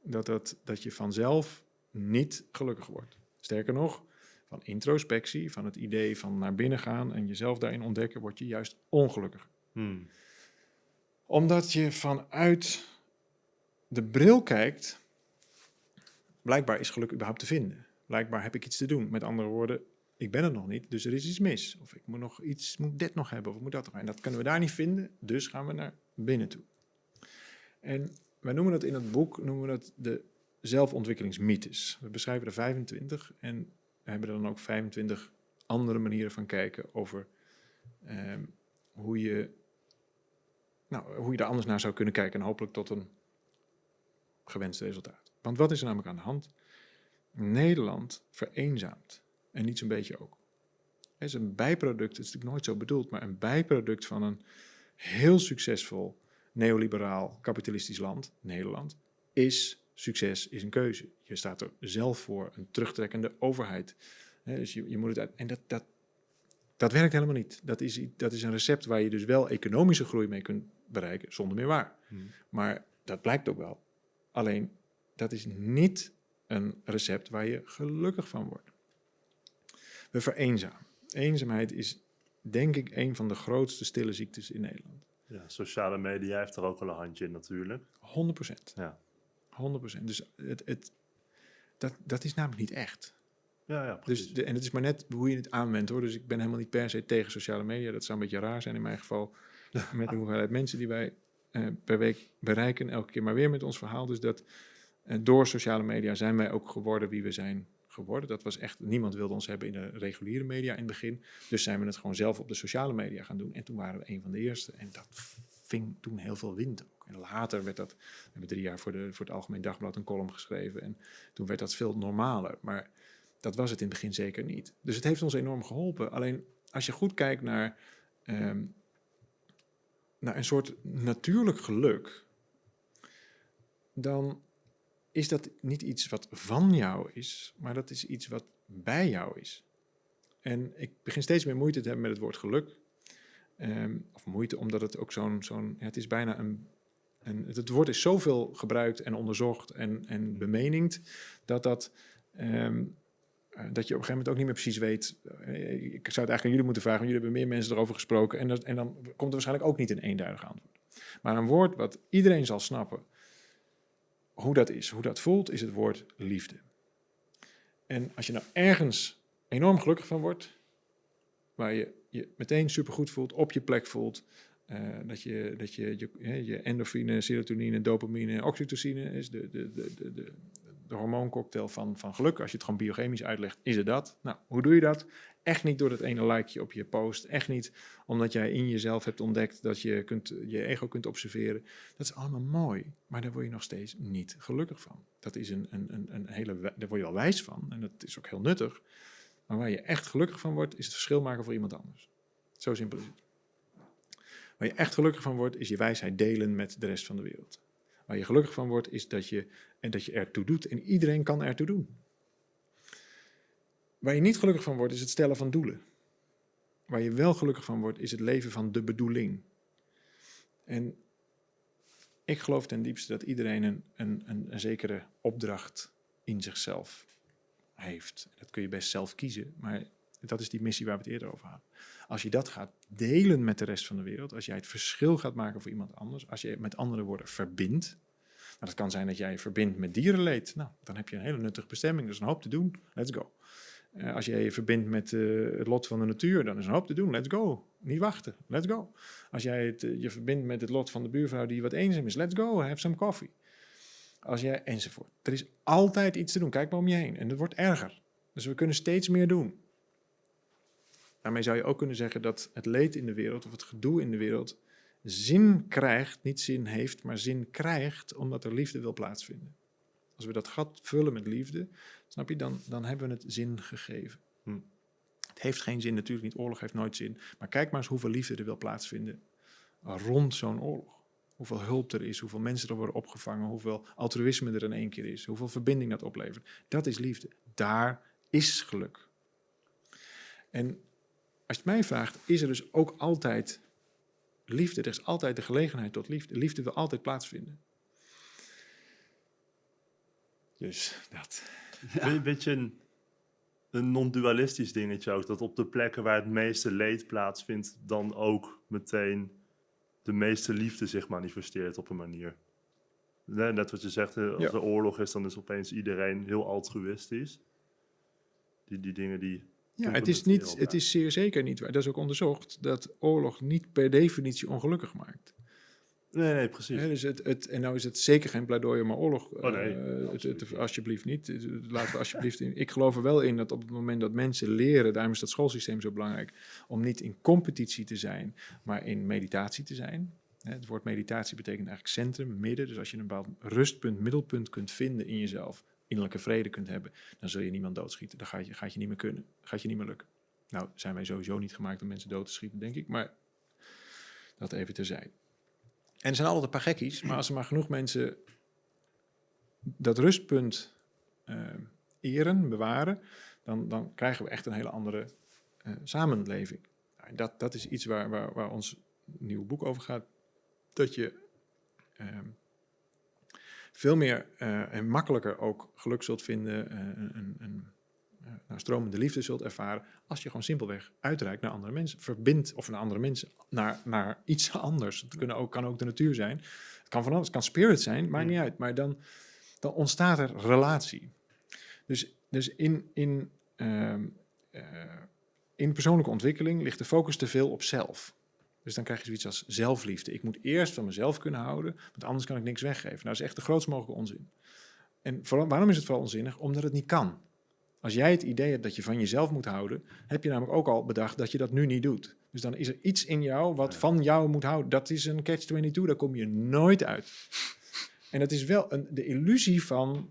Dat, dat, dat je vanzelf niet gelukkig wordt. Sterker nog, van introspectie, van het idee van naar binnen gaan en jezelf daarin ontdekken, word je juist ongelukkig. Hmm. Omdat je vanuit de bril kijkt, blijkbaar is geluk überhaupt te vinden. Blijkbaar heb ik iets te doen. Met andere woorden, ik ben er nog niet, dus er is iets mis. Of ik moet nog iets, moet dit nog hebben, of moet dat nog. En dat kunnen we daar niet vinden, dus gaan we naar binnen toe. En wij noemen dat in het boek, noemen we dat de zelfontwikkelingsmythes. We beschrijven er 25 en hebben er dan ook 25 andere manieren van kijken over ehm, hoe, je, nou, hoe je er anders naar zou kunnen kijken en hopelijk tot een gewenst resultaat. Want wat is er namelijk aan de hand? Nederland vereenzaamt. En niet zo'n beetje ook. Het is een bijproduct, het is natuurlijk nooit zo bedoeld, maar een bijproduct van een heel succesvol neoliberaal kapitalistisch land, Nederland, is succes, is een keuze. Je staat er zelf voor, een terugtrekkende overheid. Dus je, je moet het uit, en dat, dat, dat werkt helemaal niet. Dat is, dat is een recept waar je dus wel economische groei mee kunt bereiken, zonder meer waar. Hmm. Maar dat blijkt ook wel. Alleen, dat is niet een recept waar je gelukkig van wordt. We vereenzamen. Eenzaamheid is, denk ik, een van de grootste stille ziektes in Nederland. Ja, sociale media heeft er ook wel een handje in natuurlijk. 100 procent. Ja. 100 procent. Dus het, het, dat, dat is namelijk niet echt. Ja, ja, precies. Dus de, en het is maar net hoe je het aanwendt hoor. Dus ik ben helemaal niet per se tegen sociale media. Dat zou een beetje raar zijn in mijn geval. Met de hoeveelheid mensen die wij eh, per week bereiken. Elke keer maar weer met ons verhaal. Dus dat eh, door sociale media zijn wij ook geworden wie we zijn geworden. Dat was echt, niemand wilde ons hebben in de reguliere media in het begin. Dus zijn we het gewoon zelf op de sociale media gaan doen. En toen waren we een van de eerste. En dat ving toen heel veel wind ook. En later werd dat, we hebben drie jaar voor, de, voor het Algemeen Dagblad een column geschreven. En toen werd dat veel normaler. Maar dat was het in het begin zeker niet. Dus het heeft ons enorm geholpen. Alleen als je goed kijkt naar, ehm, naar een soort natuurlijk geluk, dan is dat niet iets wat van jou is, maar dat is iets wat bij jou is. En ik begin steeds meer moeite te hebben met het woord geluk. Ehm, of moeite, omdat het ook zo'n, zo'n het is bijna een, een, het woord is zoveel gebruikt en onderzocht en, en bemeningd, dat dat, ehm, eh, dat je op een gegeven moment ook niet meer precies weet. eh, ik zou het eigenlijk aan jullie moeten vragen, want jullie hebben meer mensen erover gesproken. En, dat, en dan komt er waarschijnlijk ook niet een eenduidig antwoord. Maar een woord wat iedereen zal snappen hoe dat is, hoe dat voelt, is het woord liefde. En als je nou ergens enorm gelukkig van wordt, waar je je meteen supergoed voelt, op je plek voelt, eh, dat je, dat je, je, je endorfine, serotonine, dopamine, oxytocine is de, de, de, de, de, hormooncocktail van, van geluk. Als je het gewoon biochemisch uitlegt, is het dat. Nou, hoe doe je dat? Echt niet door dat ene likeje op je post. Echt niet omdat jij in jezelf hebt ontdekt dat je kunt, je ego kunt observeren. Dat is allemaal mooi, maar daar word je nog steeds niet gelukkig van. Dat is een, een, een, een hele, daar word je wel wijs van en dat is ook heel nuttig. Maar waar je echt gelukkig van wordt, is het verschil maken voor iemand anders. Zo simpel is het. Waar je echt gelukkig van wordt, is je wijsheid delen met de rest van de wereld. Waar je gelukkig van wordt, is dat je, en dat je ertoe doet. En iedereen kan ertoe doen. Waar je niet gelukkig van wordt, is het stellen van doelen. Waar je wel gelukkig van wordt, is het leven van de bedoeling. En ik geloof ten diepste dat iedereen een, een, een, een zekere opdracht in zichzelf heeft. Dat kun je best zelf kiezen, maar dat is die missie waar we het eerder over hadden. Als je dat gaat delen met de rest van de wereld, als jij het verschil gaat maken voor iemand anders, als je met andere woorden verbindt, maar dat kan zijn dat jij verbindt met dierenleed, nou, dan heb je een hele nuttige bestemming, dus een hoop te doen, let's go. Eh, als jij je verbindt met eh, het lot van de natuur, dan is er een hoop te doen. Let's go. Niet wachten. Let's go. Als jij het, eh, je verbindt met het lot van de buurvrouw die wat eenzaam is, let's go. Have some coffee. Als jij, enzovoort. Er is altijd iets te doen. Kijk maar om je heen. En het wordt erger. Dus we kunnen steeds meer doen. Daarmee zou je ook kunnen zeggen dat het leed in de wereld of het gedoe in de wereld zin krijgt, niet zin heeft, maar zin krijgt omdat er liefde wil plaatsvinden. Als we dat gat vullen met liefde, snap je, dan, dan hebben we het zin gegeven. Hm. Het heeft geen zin, natuurlijk niet. Oorlog heeft nooit zin. Maar kijk maar eens hoeveel liefde er wil plaatsvinden rond zo'n oorlog. Hoeveel hulp er is, hoeveel mensen er worden opgevangen, hoeveel altruïsme er in één keer is, hoeveel verbinding dat oplevert. Dat is liefde. Daar is geluk. En als je het mij vraagt, is er dus ook altijd liefde. Er is altijd de gelegenheid tot liefde. Liefde wil altijd plaatsvinden. Dus dat. Een beetje een, een non-dualistisch dingetje ook. Dat op de plekken waar het meeste leed plaatsvindt, dan ook meteen de meeste liefde zich manifesteert op een manier. Net wat je zegt, als Ja. er oorlog is, dan is opeens iedereen heel altruïstisch. Die, die dingen die... Ja, het is, niet, het is zeer zeker niet waar. Dat is ook onderzocht dat oorlog niet per definitie ongelukkig maakt. Nee, nee, precies. Hè, dus het, het, en nou is het zeker geen pleidooi om oorlog. Oh, nee, eh, het- het- alsjeblieft niet. Laten we alsjeblieft in. Ik geloof er wel in dat op het moment dat mensen leren, daarom is dat schoolsysteem zo belangrijk, om niet in competitie te zijn, maar in meditatie te zijn. Het woord meditatie betekent eigenlijk centrum, midden. Dus als je een bepaald rustpunt, middelpunt kunt vinden in jezelf, innerlijke vrede kunt hebben, dan zul je niemand doodschieten. Dat gaat je, gaat je niet meer kunnen. gaat je niet meer lukken. Nou, zijn wij sowieso niet gemaakt om mensen dood te schieten, denk ik. Maar dat even terzijde. En er zijn altijd een paar gekkies, maar als er maar genoeg mensen dat rustpunt eh, eren, bewaren, dan, dan krijgen we echt een hele andere eh, samenleving. Nou, dat, dat is iets waar, waar, waar ons nieuwe boek over gaat. Dat je ehm, veel meer eh, en makkelijker ook geluk zult vinden, eh, een, een, een eh, nou, stromende liefde zult ervaren, als je gewoon simpelweg uitreikt naar andere mensen, verbindt, of naar andere mensen, naar, naar iets anders. Het kunnen ook, kan ook de natuur zijn, het kan van alles, het kan spirit zijn, maakt niet uit, maar dan, dan ontstaat er relatie. Dus, dus in, in, ehm, eh, in persoonlijke ontwikkeling ligt de focus te veel op zelf. Dus dan krijg je zoiets als zelfliefde. Ik moet eerst van mezelf kunnen houden, want anders kan ik niks weggeven. Nou, dat is echt de grootst mogelijke onzin. En vooral, waarom is het vooral onzinnig? Omdat het niet kan. Als jij het idee hebt dat je van jezelf moet houden, heb je namelijk ook al bedacht dat je dat nu niet doet. Dus dan is er iets in jou wat van jou moet houden. Dat is een catch-22, daar kom je nooit uit. En dat is wel een, de illusie van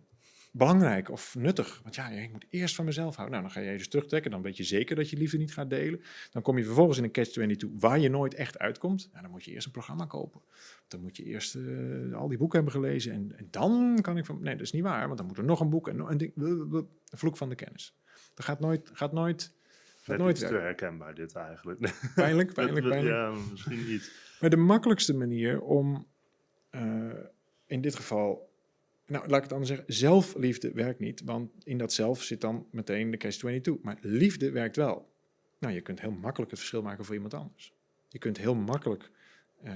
belangrijk of nuttig. Want ja, ik moet eerst van mezelf houden. Nou, dan ga je je dus terugtrekken. Dan weet je zeker dat je liefde niet gaat delen. Dan kom je vervolgens in een catch-22 waar je nooit echt uitkomt. Nou, dan moet je eerst een programma kopen. Dan moet je eerst eh, al die boeken hebben gelezen. En, en dan kan ik van... Nee, dat is niet waar. Want dan moet er nog een boek en een ding. De vloek van de kennis. Dat gaat nooit... Gaat nooit gaat nooit te herkenbaar dit eigenlijk. Pijnlijk, pijnlijk, pijnlijk. Ja, misschien iets. Maar de makkelijkste manier om eh, in dit geval, nou laat ik het anders zeggen, zelfliefde werkt niet, want in dat zelf zit dan meteen de catch-22. Maar liefde werkt wel. Nou, je kunt heel makkelijk het verschil maken voor iemand anders. Je kunt heel makkelijk, eh,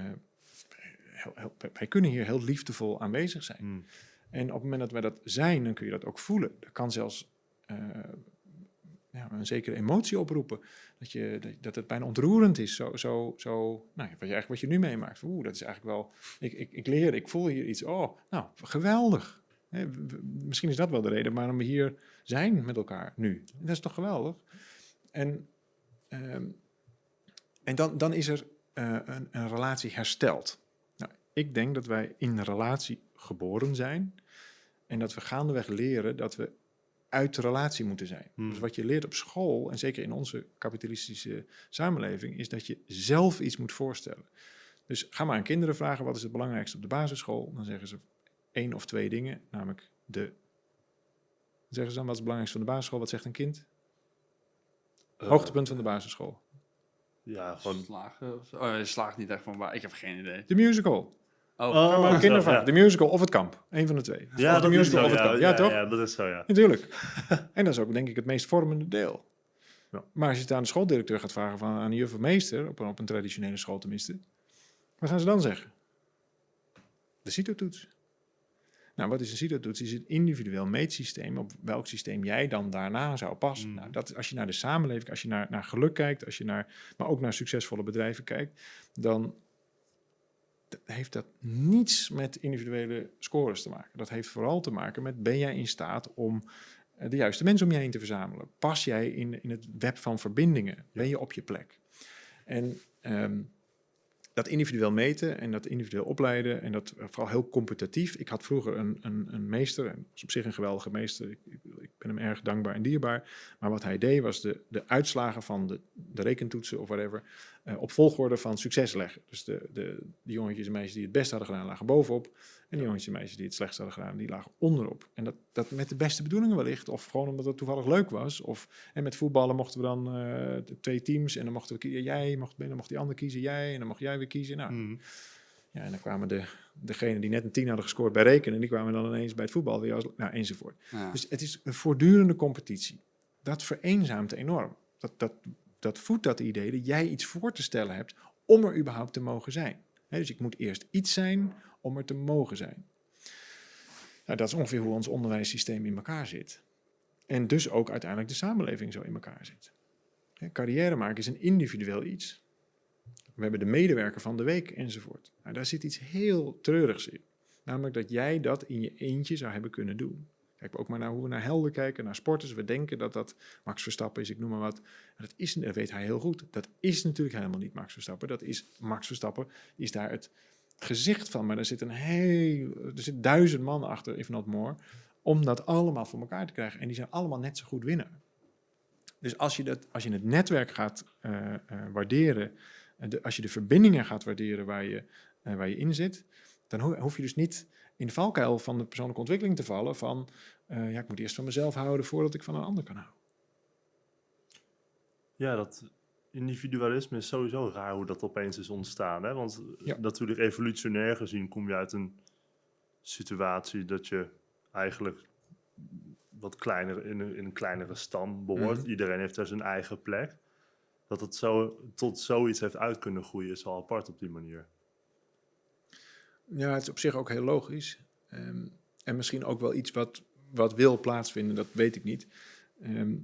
heel, heel- wij kunnen hier heel liefdevol aanwezig zijn. Hmm. En op het moment dat wij dat zijn, dan kun je dat ook voelen. Dat kan zelfs eh, ja, een zekere emotie oproepen. Dat, je, dat, dat het bijna ontroerend is. Zo, zo, zo, nou, wat, je eigenlijk, wat je nu meemaakt. Oeh, dat is eigenlijk wel... Ik, ik, ik leer, ik voel hier iets. Oh, nou, geweldig. Misschien is dat wel de reden waarom we hier zijn met elkaar nu. Dat is toch geweldig? En, ehm, en dan, dan is er eh, een, een relatie hersteld. Nou, ik denk dat wij in een relatie geboren zijn. En dat we gaandeweg leren dat we uit de relatie moeten zijn. Hmm. Dus wat je leert op school, en zeker in onze kapitalistische samenleving, is dat je zelf iets moet voorstellen. Dus ga maar aan kinderen vragen, wat is het belangrijkste op de basisschool? Dan zeggen ze één of twee dingen, namelijk de... Dan zeggen ze dan, wat is het belangrijkste van de basisschool? Wat zegt een kind? Eh, Hoogtepunt van de basisschool. Ja, gewoon... Slagen of zo? Oh, je slaagt niet echt van waar. Ik heb geen idee. De musical. Oh, Oh, maar ja. De musical of het kamp. Eén van de twee. Ja, of de dat is musical zo, of het ja, kamp. Ja, ja, toch? Ja, dat is zo, ja. Natuurlijk. en dat is ook denk ik het meest vormende deel. Ja. Maar als je het aan de schooldirecteur gaat vragen, van, aan een juf of meester, op een, op een traditionele school tenminste, wat gaan ze dan zeggen? De CITO-toets. Nou, wat is een CITO-toets? Is een individueel meetsysteem op welk systeem jij dan daarna zou passen. Mm. Nou, dat, als je naar de samenleving, als je naar, naar geluk kijkt, als je naar, maar ook naar succesvolle bedrijven kijkt, dan heeft dat niets met individuele scores te maken. Dat heeft vooral te maken met ben jij in staat om eh, de juiste mensen om je heen te verzamelen? Pas jij in, in het web van verbindingen? Ben je op je plek? En ehm, dat individueel meten en dat individueel opleiden en dat eh, vooral heel competitief. Ik had vroeger een, een, een meester, en is op zich een geweldige meester. Ik, ik, ik ben hem erg dankbaar en dierbaar. Maar wat hij deed was de, de uitslagen van de, de rekentoetsen of whatever eh, op volgorde van succes leggen. Dus de, de, de jongetjes en meisjes die het best hadden gedaan lagen bovenop. En de jongetjes en meisjes die het slechtst hadden gedaan, die lagen onderop. En dat, dat met de beste bedoelingen wellicht. Of gewoon omdat het toevallig leuk was. Of en met voetballen mochten we dan eh, twee teams. En dan mochten we kiezen. Jij mocht, dan mocht die ander kiezen, jij. En dan mocht jij weer kiezen. Nou, Mhm. ja, en dan kwamen de, degenen die net een tien hadden gescoord bij rekenen. Die kwamen dan ineens bij het voetbal weer als, nou, enzovoort. Ja. Dus het is een voortdurende competitie. Dat vereenzaamt enorm. Dat, dat, dat voedt dat idee dat jij iets voor te stellen hebt om er überhaupt te mogen zijn. Dus ik moet eerst iets zijn om er te mogen zijn. Nou, dat is ongeveer hoe ons onderwijssysteem in elkaar zit. En dus ook uiteindelijk de samenleving zo in elkaar zit. Carrière maken is een individueel iets. We hebben de medewerker van de week enzovoort. Nou, daar zit iets heel treurigs in. Namelijk dat jij dat in je eentje zou hebben kunnen doen. Kijk ook maar naar hoe we naar helden kijken, naar sporters. We denken dat dat Max Verstappen is, ik noem maar wat. Dat, is, dat weet hij heel goed. Dat is natuurlijk helemaal niet Max Verstappen. Dat is Max Verstappen, is daar het gezicht van. Maar er zit een heel, er zit duizend man achter, if not more, om dat allemaal voor elkaar te krijgen. En die zijn allemaal net zo goed winnaar. Dus als je, dat, als je het netwerk gaat eh, eh, waarderen, eh, als je de verbindingen gaat waarderen waar je, waar je in zit, dan ho- hoef je dus niet in de valkuil van de persoonlijke ontwikkeling te vallen van, eh, ja, ik moet eerst van mezelf houden voordat ik van een ander kan houden. Ja, dat individualisme is sowieso raar hoe dat opeens is ontstaan. Hè? Want Ja. natuurlijk evolutionair gezien kom je uit een situatie dat je eigenlijk wat kleiner in een, in een kleinere stam behoort. Mhm. Iedereen heeft daar zijn eigen plek. Dat het zo tot zoiets heeft uit kunnen groeien is al apart op die manier. Ja, het is op zich ook heel logisch. Ehm, en misschien ook wel iets wat, wat wil plaatsvinden, dat weet ik niet. Ehm,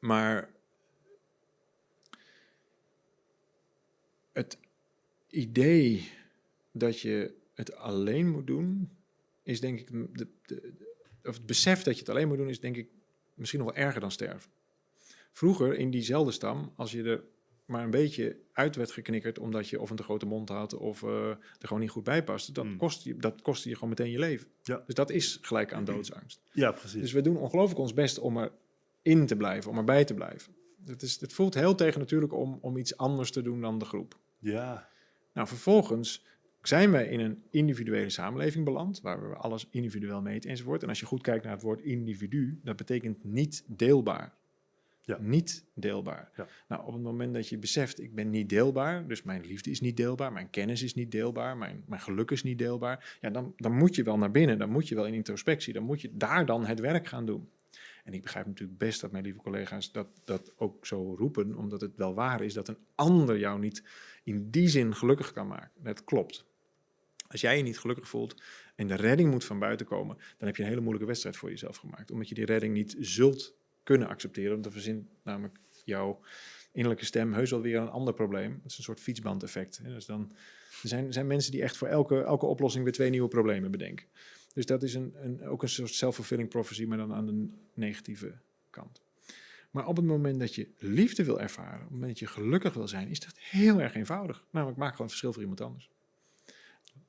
maar het idee dat je het alleen moet doen, is denk ik, de, de, of het besef dat je het alleen moet doen, is denk ik misschien nog wel erger dan sterven. Vroeger in diezelfde stam, als je er maar een beetje uit werd geknikkerd omdat je of een te grote mond had of eh, er gewoon niet goed bij paste, dat, Mm. kost je, dat kostte je gewoon meteen je leven. Ja. Dus dat is gelijk aan doodsangst. Ja, precies. Dus we doen ongelooflijk ons best om erin te blijven, om erbij te blijven. Het, is, het voelt heel tegen natuurlijk om, om iets anders te doen dan de groep. ja, Nou, vervolgens zijn wij in een individuele samenleving beland, waar we alles individueel meten enzovoort. En als je goed kijkt naar het woord individu, dat betekent niet deelbaar. Ja. Niet deelbaar. Ja. Nou, op het moment dat je beseft, ik ben niet deelbaar, dus mijn liefde is niet deelbaar, mijn kennis is niet deelbaar, mijn, mijn geluk is niet deelbaar, ja, dan, dan moet je wel naar binnen, dan moet je wel in introspectie, dan moet je daar dan het werk gaan doen. En ik begrijp natuurlijk best dat mijn lieve collega's dat, dat ook zo roepen, omdat het wel waar is dat een ander jou niet in die zin gelukkig kan maken. Dat klopt. Als jij je niet gelukkig voelt en de redding moet van buiten komen, dan heb je een hele moeilijke wedstrijd voor jezelf gemaakt. Omdat je die redding niet zult kunnen accepteren. Want dan verzint namelijk jouw innerlijke stem heus wel weer een ander probleem. Het is een soort fietsbandeffect. Dus dan, er zijn, zijn mensen die echt voor elke, elke oplossing weer twee nieuwe problemen bedenken. Dus dat is een, een, ook een soort self-fulfilling prophecy, maar dan aan de negatieve kant. Maar op het moment dat je liefde wil ervaren, op het moment dat je gelukkig wil zijn, is dat heel erg eenvoudig. Namelijk, maak gewoon verschil voor iemand anders.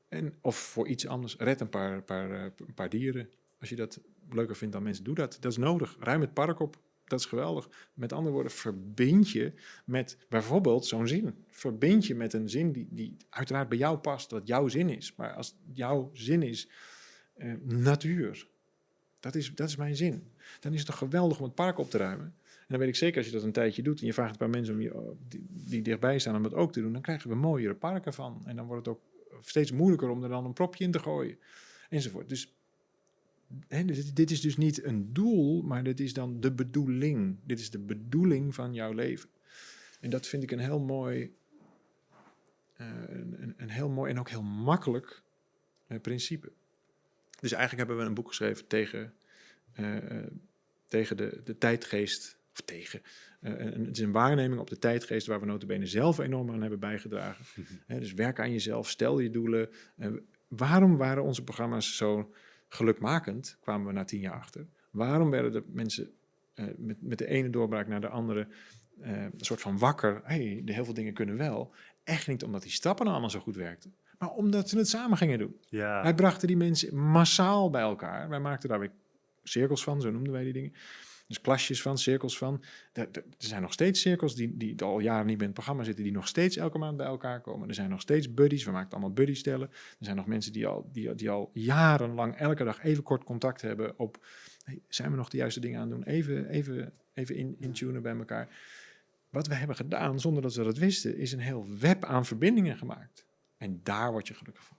En, of voor iets anders. Red een paar, paar, eh, paar dieren. Als je dat leuker vindt dan mensen, doe dat. Dat is nodig. Ruim het park op. Dat is geweldig. Met andere woorden, verbind je met bijvoorbeeld zo'n zin. Verbind je met een zin die, die uiteraard bij jou past, wat jouw zin is. Maar als jouw zin is eh, natuur, dat is, dat is mijn zin. Dan is het toch geweldig om het park op te ruimen. En dan weet ik zeker, als je dat een tijdje doet en je vraagt een paar mensen om je, oh, die, die dichtbij staan om dat ook te doen, dan krijgen we mooiere parken van. En dan wordt het ook steeds moeilijker om er dan een propje in te gooien. Enzovoort. Dus hè, dit, dit is dus niet een doel, maar dit is dan de bedoeling. Dit is de bedoeling van jouw leven. En dat vind ik een heel mooi, eh, een, een, heel mooi en ook heel makkelijk eh, principe. Dus eigenlijk hebben we een boek geschreven tegen, eh, tegen de, de tijdgeest, of tegen, een, het is een waarneming op de tijdgeest waar we notabene zelf enorm aan hebben bijgedragen. Hè, dus werk aan jezelf, stel je doelen. Waarom waren onze programma's zo gelukmakend, kwamen we na tien jaar achter. Waarom werden de mensen eh, met, met de ene doorbraak naar de andere eh, een soort van wakker, hey, de heel veel dingen kunnen wel. Echt niet omdat die stappen nou allemaal zo goed werkten, maar omdat ze het samen gingen doen. Ja. Wij brachten die mensen massaal bij elkaar. Wij maakten daar weer cirkels van, zo noemden wij die dingen. Dus klasjes van, cirkels van. Er, zijn nog steeds cirkels die, die al jaren niet meer in het programma zitten, die nog steeds elke maand bij elkaar komen. Er zijn nog steeds buddies, we maken allemaal buddiestellen. Er zijn nog mensen die al, die, die al jarenlang elke dag even kort contact hebben op, hey, zijn we nog de juiste dingen aan het doen? Even, even, even in, intunen bij elkaar. Wat we hebben gedaan, zonder dat we dat wisten, is een heel web aan verbindingen gemaakt. En daar word je gelukkig van.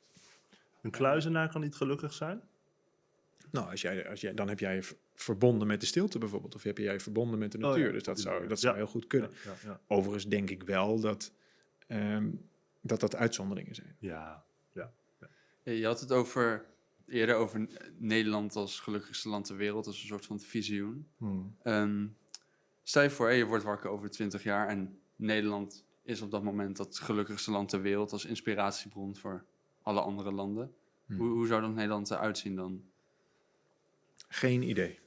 Een kluizenaar kan niet gelukkig zijn? Nou, als jij, als jij, dan heb jij verbonden met de stilte bijvoorbeeld. Of heb je jij verbonden met de Oh natuur. ja, dus dat zou, dat zou Ja. heel goed kunnen. Ja, ja, Overigens denk ik wel dat, ehm, dat dat uitzonderingen zijn. ja. ja. Ja, Je had het over, eerder over Nederland als gelukkigste land ter wereld, als een soort van visioen. Ehm, stel je voor, je wordt wakker over 20 jaar en Nederland is op dat moment dat gelukkigste land ter wereld als inspiratiebron voor alle andere landen. Hmm. Hoe, hoe zou dat Nederland eruit zien dan? Geen idee.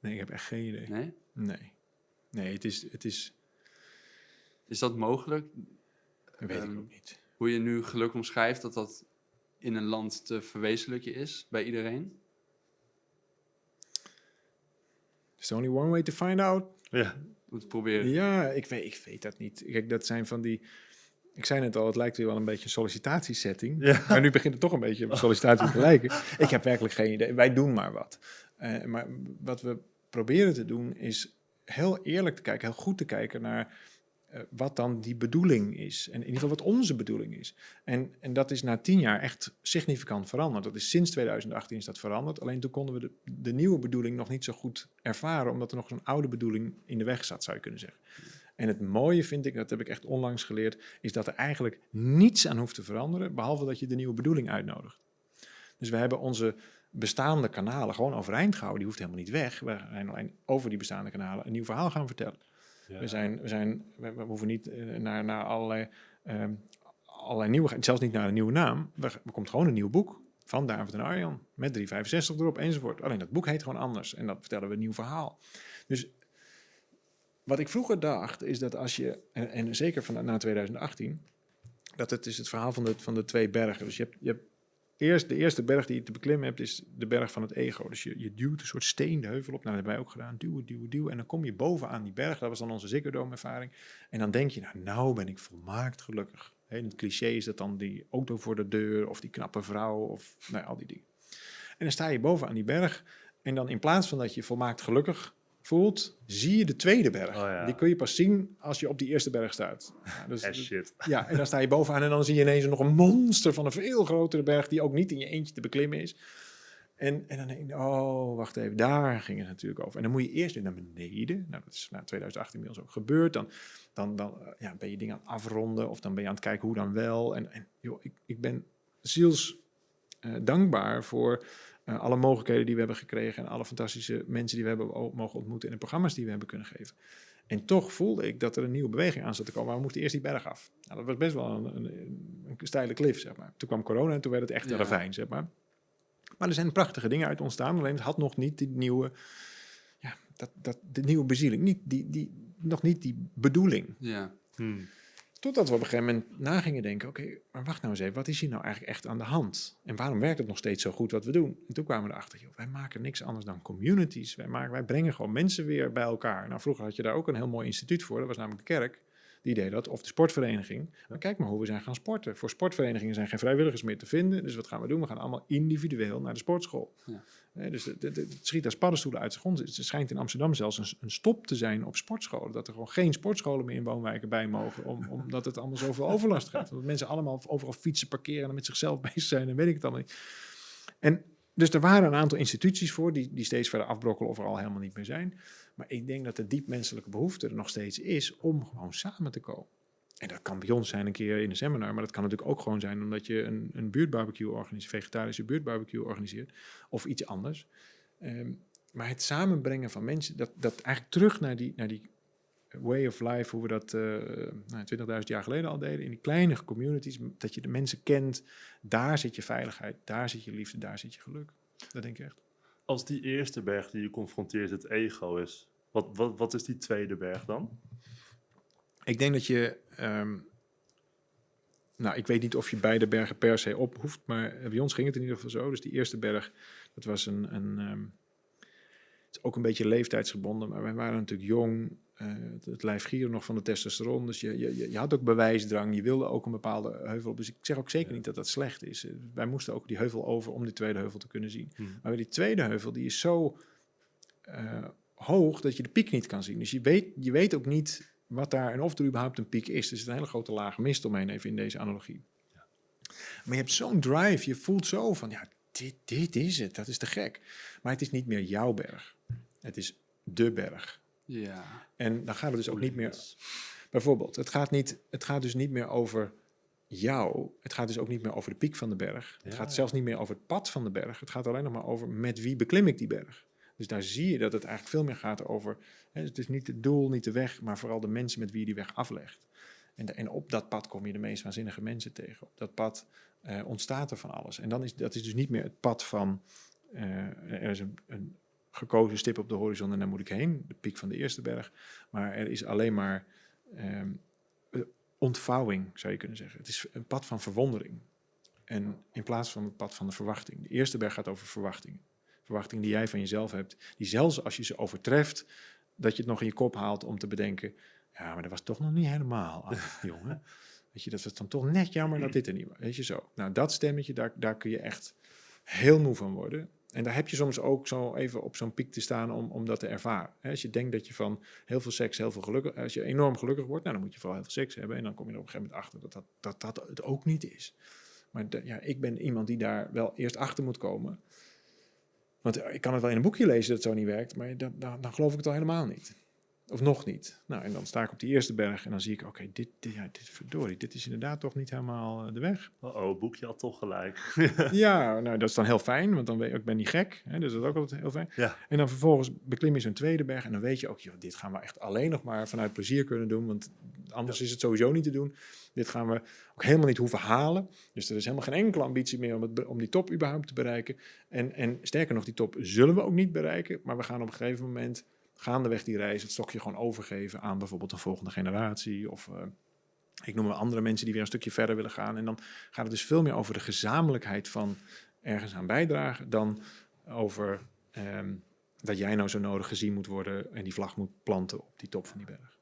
Nee, ik heb echt geen idee. Nee? Nee. Nee, het is, het is Is dat mogelijk? dat weet Ehm, ik ook niet. Hoe je nu geluk omschrijft, dat dat in een land te verwezenlijken is bij iedereen? There's only one way to find out. ja. Te proberen. Ja, ik weet, ik weet dat niet. Kijk, dat zijn van die... Ik zei net al, het lijkt weer wel een beetje een sollicitatiesetting. Ja. Maar nu begint het toch een beetje op een sollicitatie te lijken. Ik heb werkelijk geen idee. Wij doen maar wat. Eh, maar wat we proberen te doen is heel eerlijk te kijken, heel goed te kijken naar eh, wat dan die bedoeling is. En in ieder geval wat onze bedoeling is. En, en dat is na tien jaar echt significant veranderd. Dat is sinds 2018 is dat veranderd. Alleen toen konden we de, de nieuwe bedoeling nog niet zo goed ervaren, omdat er nog zo'n oude bedoeling in de weg zat, zou je kunnen zeggen. En het mooie vind ik, dat heb ik echt onlangs geleerd, is dat er eigenlijk niets aan hoeft te veranderen, behalve dat je de nieuwe bedoeling uitnodigt. Dus we hebben onze bestaande kanalen gewoon overeind gehouden. Die hoeft helemaal niet weg. We zijn alleen over die bestaande kanalen een nieuw verhaal gaan vertellen. Ja. We, zijn, we, zijn, we, we hoeven niet eh, naar, naar allerlei, ehm allerlei nieuwe, zelfs niet naar een nieuwe naam. Er, er komt gewoon een nieuw boek van David en Arjan met 365 erop enzovoort. Alleen dat boek heet gewoon anders en dat vertellen we een nieuw verhaal. Dus wat ik vroeger dacht is dat als je, en, en zeker van, na 2018, dat het is het verhaal van de, van de twee bergen. Dus je hebt, je hebt eerst, de eerste berg die je te beklimmen hebt, is de berg van het ego. Dus je, je duwt een soort steen de heuvel op. Nou, dat hebben wij ook gedaan. Duwen, duwen, duwen. En dan kom je bovenaan die berg. Dat was dan onze Ziggo Dome ervaring. En dan denk je, nou, nou ben ik volmaakt gelukkig. Het cliché is dat dan die auto voor de deur, of die knappe vrouw, of nou, al die dingen. En dan sta je bovenaan die berg. En dan in plaats van dat je volmaakt gelukkig voelt, zie je de tweede berg. Oh ja. Die kun je pas zien als je op die eerste berg staat. Ja, dus, Eh, shit. ja, en dan sta je bovenaan en dan zie je ineens nog een monster van een veel grotere berg die ook niet in je eentje te beklimmen is. En, en dan denk je, oh, wacht even, daar ging het natuurlijk over. En dan moet je eerst weer naar beneden. Nou, dat is na 2018 inmiddels ook gebeurd. Dan, dan, dan eh, ja, ben je dingen aan het afronden of dan ben je aan het kijken hoe dan wel. En, en joh, ik, ik ben ziels dankbaar voor eh, alle mogelijkheden die we hebben gekregen en alle fantastische mensen die we hebben mogen ontmoeten en de programma's die we hebben kunnen geven. En toch voelde ik dat er een nieuwe beweging aan zat te komen. Maar we moesten eerst die berg af. Nou, dat was best wel een, een, een steile klif, zeg maar. Toen kwam corona en toen werd het echt Ja. een ravijn, zeg maar. Maar er zijn prachtige dingen uit ontstaan. Alleen het had nog niet die nieuwe, ja, dat, dat, de nieuwe bezieling. Niet die, die, nog niet die bedoeling. Ja. Hmm. Totdat we op een gegeven moment na gingen denken: oké, maar wacht nou eens even, wat is hier nou eigenlijk echt aan de hand? En waarom werkt het nog steeds zo goed wat we doen? En toen kwamen we erachter: joh, wij maken niks anders dan communities. Wij, maken, wij brengen gewoon mensen weer bij elkaar. Nou, vroeger had je daar ook een heel mooi instituut voor, dat was namelijk de kerk. Die deed dat, of de sportvereniging. Maar kijk maar hoe we zijn gaan sporten. Voor sportverenigingen zijn geen vrijwilligers meer te vinden. Dus wat gaan we doen? We gaan allemaal individueel naar de sportschool. Ja. Dus het, het- het schiet als paddenstoelen uit de grond. Het schijnt in Amsterdam zelfs een, een stop te zijn op sportscholen. Dat er gewoon geen sportscholen meer in woonwijken bij mogen. Om, omdat het allemaal zoveel overlast geeft. Omdat mensen allemaal overal fietsen parkeren en met zichzelf bezig zijn en weet ik het allemaal niet. En dus er waren een aantal instituties voor die, die steeds verder afbrokkelen of er al helemaal niet meer zijn. Maar ik denk dat de diep menselijke behoefte er nog steeds is om gewoon samen te komen. en dat kan bij ons zijn een keer in een seminar, maar dat kan natuurlijk ook gewoon zijn omdat je een, een buurtbarbecue organiseert, vegetarische buurtbarbecue organiseert of iets anders. Ehm, maar het samenbrengen van mensen, dat, dat eigenlijk terug naar die, naar die way of life, hoe we dat uh, nou, 20.000 jaar geleden al deden, in die kleine communities, dat je de mensen kent, daar zit je veiligheid, daar zit je liefde, daar zit je geluk. Dat denk ik echt. Als die eerste berg die je confronteert het ego is, wat, wat, wat is die tweede berg dan? Ik denk dat je. Um, nou, ik weet niet of je beide bergen per se op hoeft, maar bij ons ging het in ieder geval zo. Dus die eerste berg, dat was een. een um, het is ook een beetje leeftijdsgebonden, maar wij waren natuurlijk jong. Uh, het lijf gieren nog van de testosteron. Dus je, je, je had ook bewijsdrang. Je wilde ook een bepaalde heuvel op. Dus ik zeg ook zeker niet dat dat slecht is. Uh, wij moesten ook die heuvel over om die tweede heuvel te kunnen zien. Hmm. Maar die tweede heuvel, die is zo uh, hoog dat je de piek niet kan zien. Dus je weet, je weet ook niet wat daar en of er überhaupt een piek is. Er zit een hele grote laag mist omheen, even in deze analogie. Ja. Maar je hebt zo'n drive, je voelt zo van, ja, dit, dit is het, dat is te gek. Maar het is niet meer jouw berg. Het is de berg. Ja. En dan gaat het dus ook niet meer... Bijvoorbeeld, het gaat, niet, het gaat dus niet meer over jou. Het gaat dus ook niet meer over de piek van de berg. Het gaat zelfs niet meer over het pad van de berg. Het gaat alleen nog maar over met wie beklim ik die berg. Dus daar zie je dat het eigenlijk veel meer gaat over. Hè, het is niet het doel, niet de weg, maar vooral de mensen met wie je die weg aflegt. En, en op dat pad kom je de meest waanzinnige mensen tegen. Op dat pad uh, ontstaat er van alles. En dan is dat is dus niet meer het pad van. Uh, er is een, gekozen stip op de horizon en daar moet ik heen, de piek van de eerste berg. Maar er is alleen maar um, ontvouwing, zou je kunnen zeggen. Het is een pad van verwondering. En in plaats van het pad van de verwachting. De eerste berg gaat over verwachtingen verwachtingen die jij van jezelf hebt, die zelfs als je ze overtreft, dat je het nog in je kop haalt om te bedenken, ja, maar dat was toch nog niet helemaal af, jongen. Weet je, dat was dan toch net jammer dat dit er niet was. Weet je zo. Nou, dat stemmetje, daar, daar kun je echt heel moe van worden. En daar heb je soms ook zo even op zo'n piek te staan om, om dat te ervaren. Als je denkt dat je van heel veel seks, heel veel gelukkig, als je enorm gelukkig wordt, nou, dan moet je vooral heel veel seks hebben. En dan kom je er op een gegeven moment achter dat dat, dat, dat het ook niet is. Maar ja, ik ben iemand die daar wel eerst achter moet komen. Want ik kan het wel in een boekje lezen dat het zo niet werkt, maar dan, dan, dan geloof ik het al helemaal niet. Of nog niet. Nou, en dan sta ik op die eerste berg en dan zie ik, oké, dit, dit, ja, dit, verdorie, dit is inderdaad toch niet helemaal uh, de weg. Oh, het boekje had toch gelijk. ja, nou, dat is dan heel fijn, want dan ik, ik ben niet gek. Hè, dus dat is ook altijd heel fijn. Ja. En dan vervolgens beklim je zo'n tweede berg en dan weet je ook, joh, dit gaan we echt alleen nog maar vanuit plezier kunnen doen, want anders is het sowieso niet te doen. Dit gaan we ook helemaal niet hoeven halen. Dus er is helemaal geen enkele ambitie meer om, het, om die top überhaupt te bereiken. En, en sterker nog, die top zullen we ook niet bereiken, maar we gaan op een gegeven moment gaandeweg die reis het stokje gewoon overgeven aan bijvoorbeeld een volgende generatie of uh, ik noem maar andere mensen die weer een stukje verder willen gaan. En dan gaat het dus veel meer over de gezamenlijkheid van ergens aan bijdragen dan over um, dat jij nou zo nodig gezien moet worden en die vlag moet planten op die top van die berg.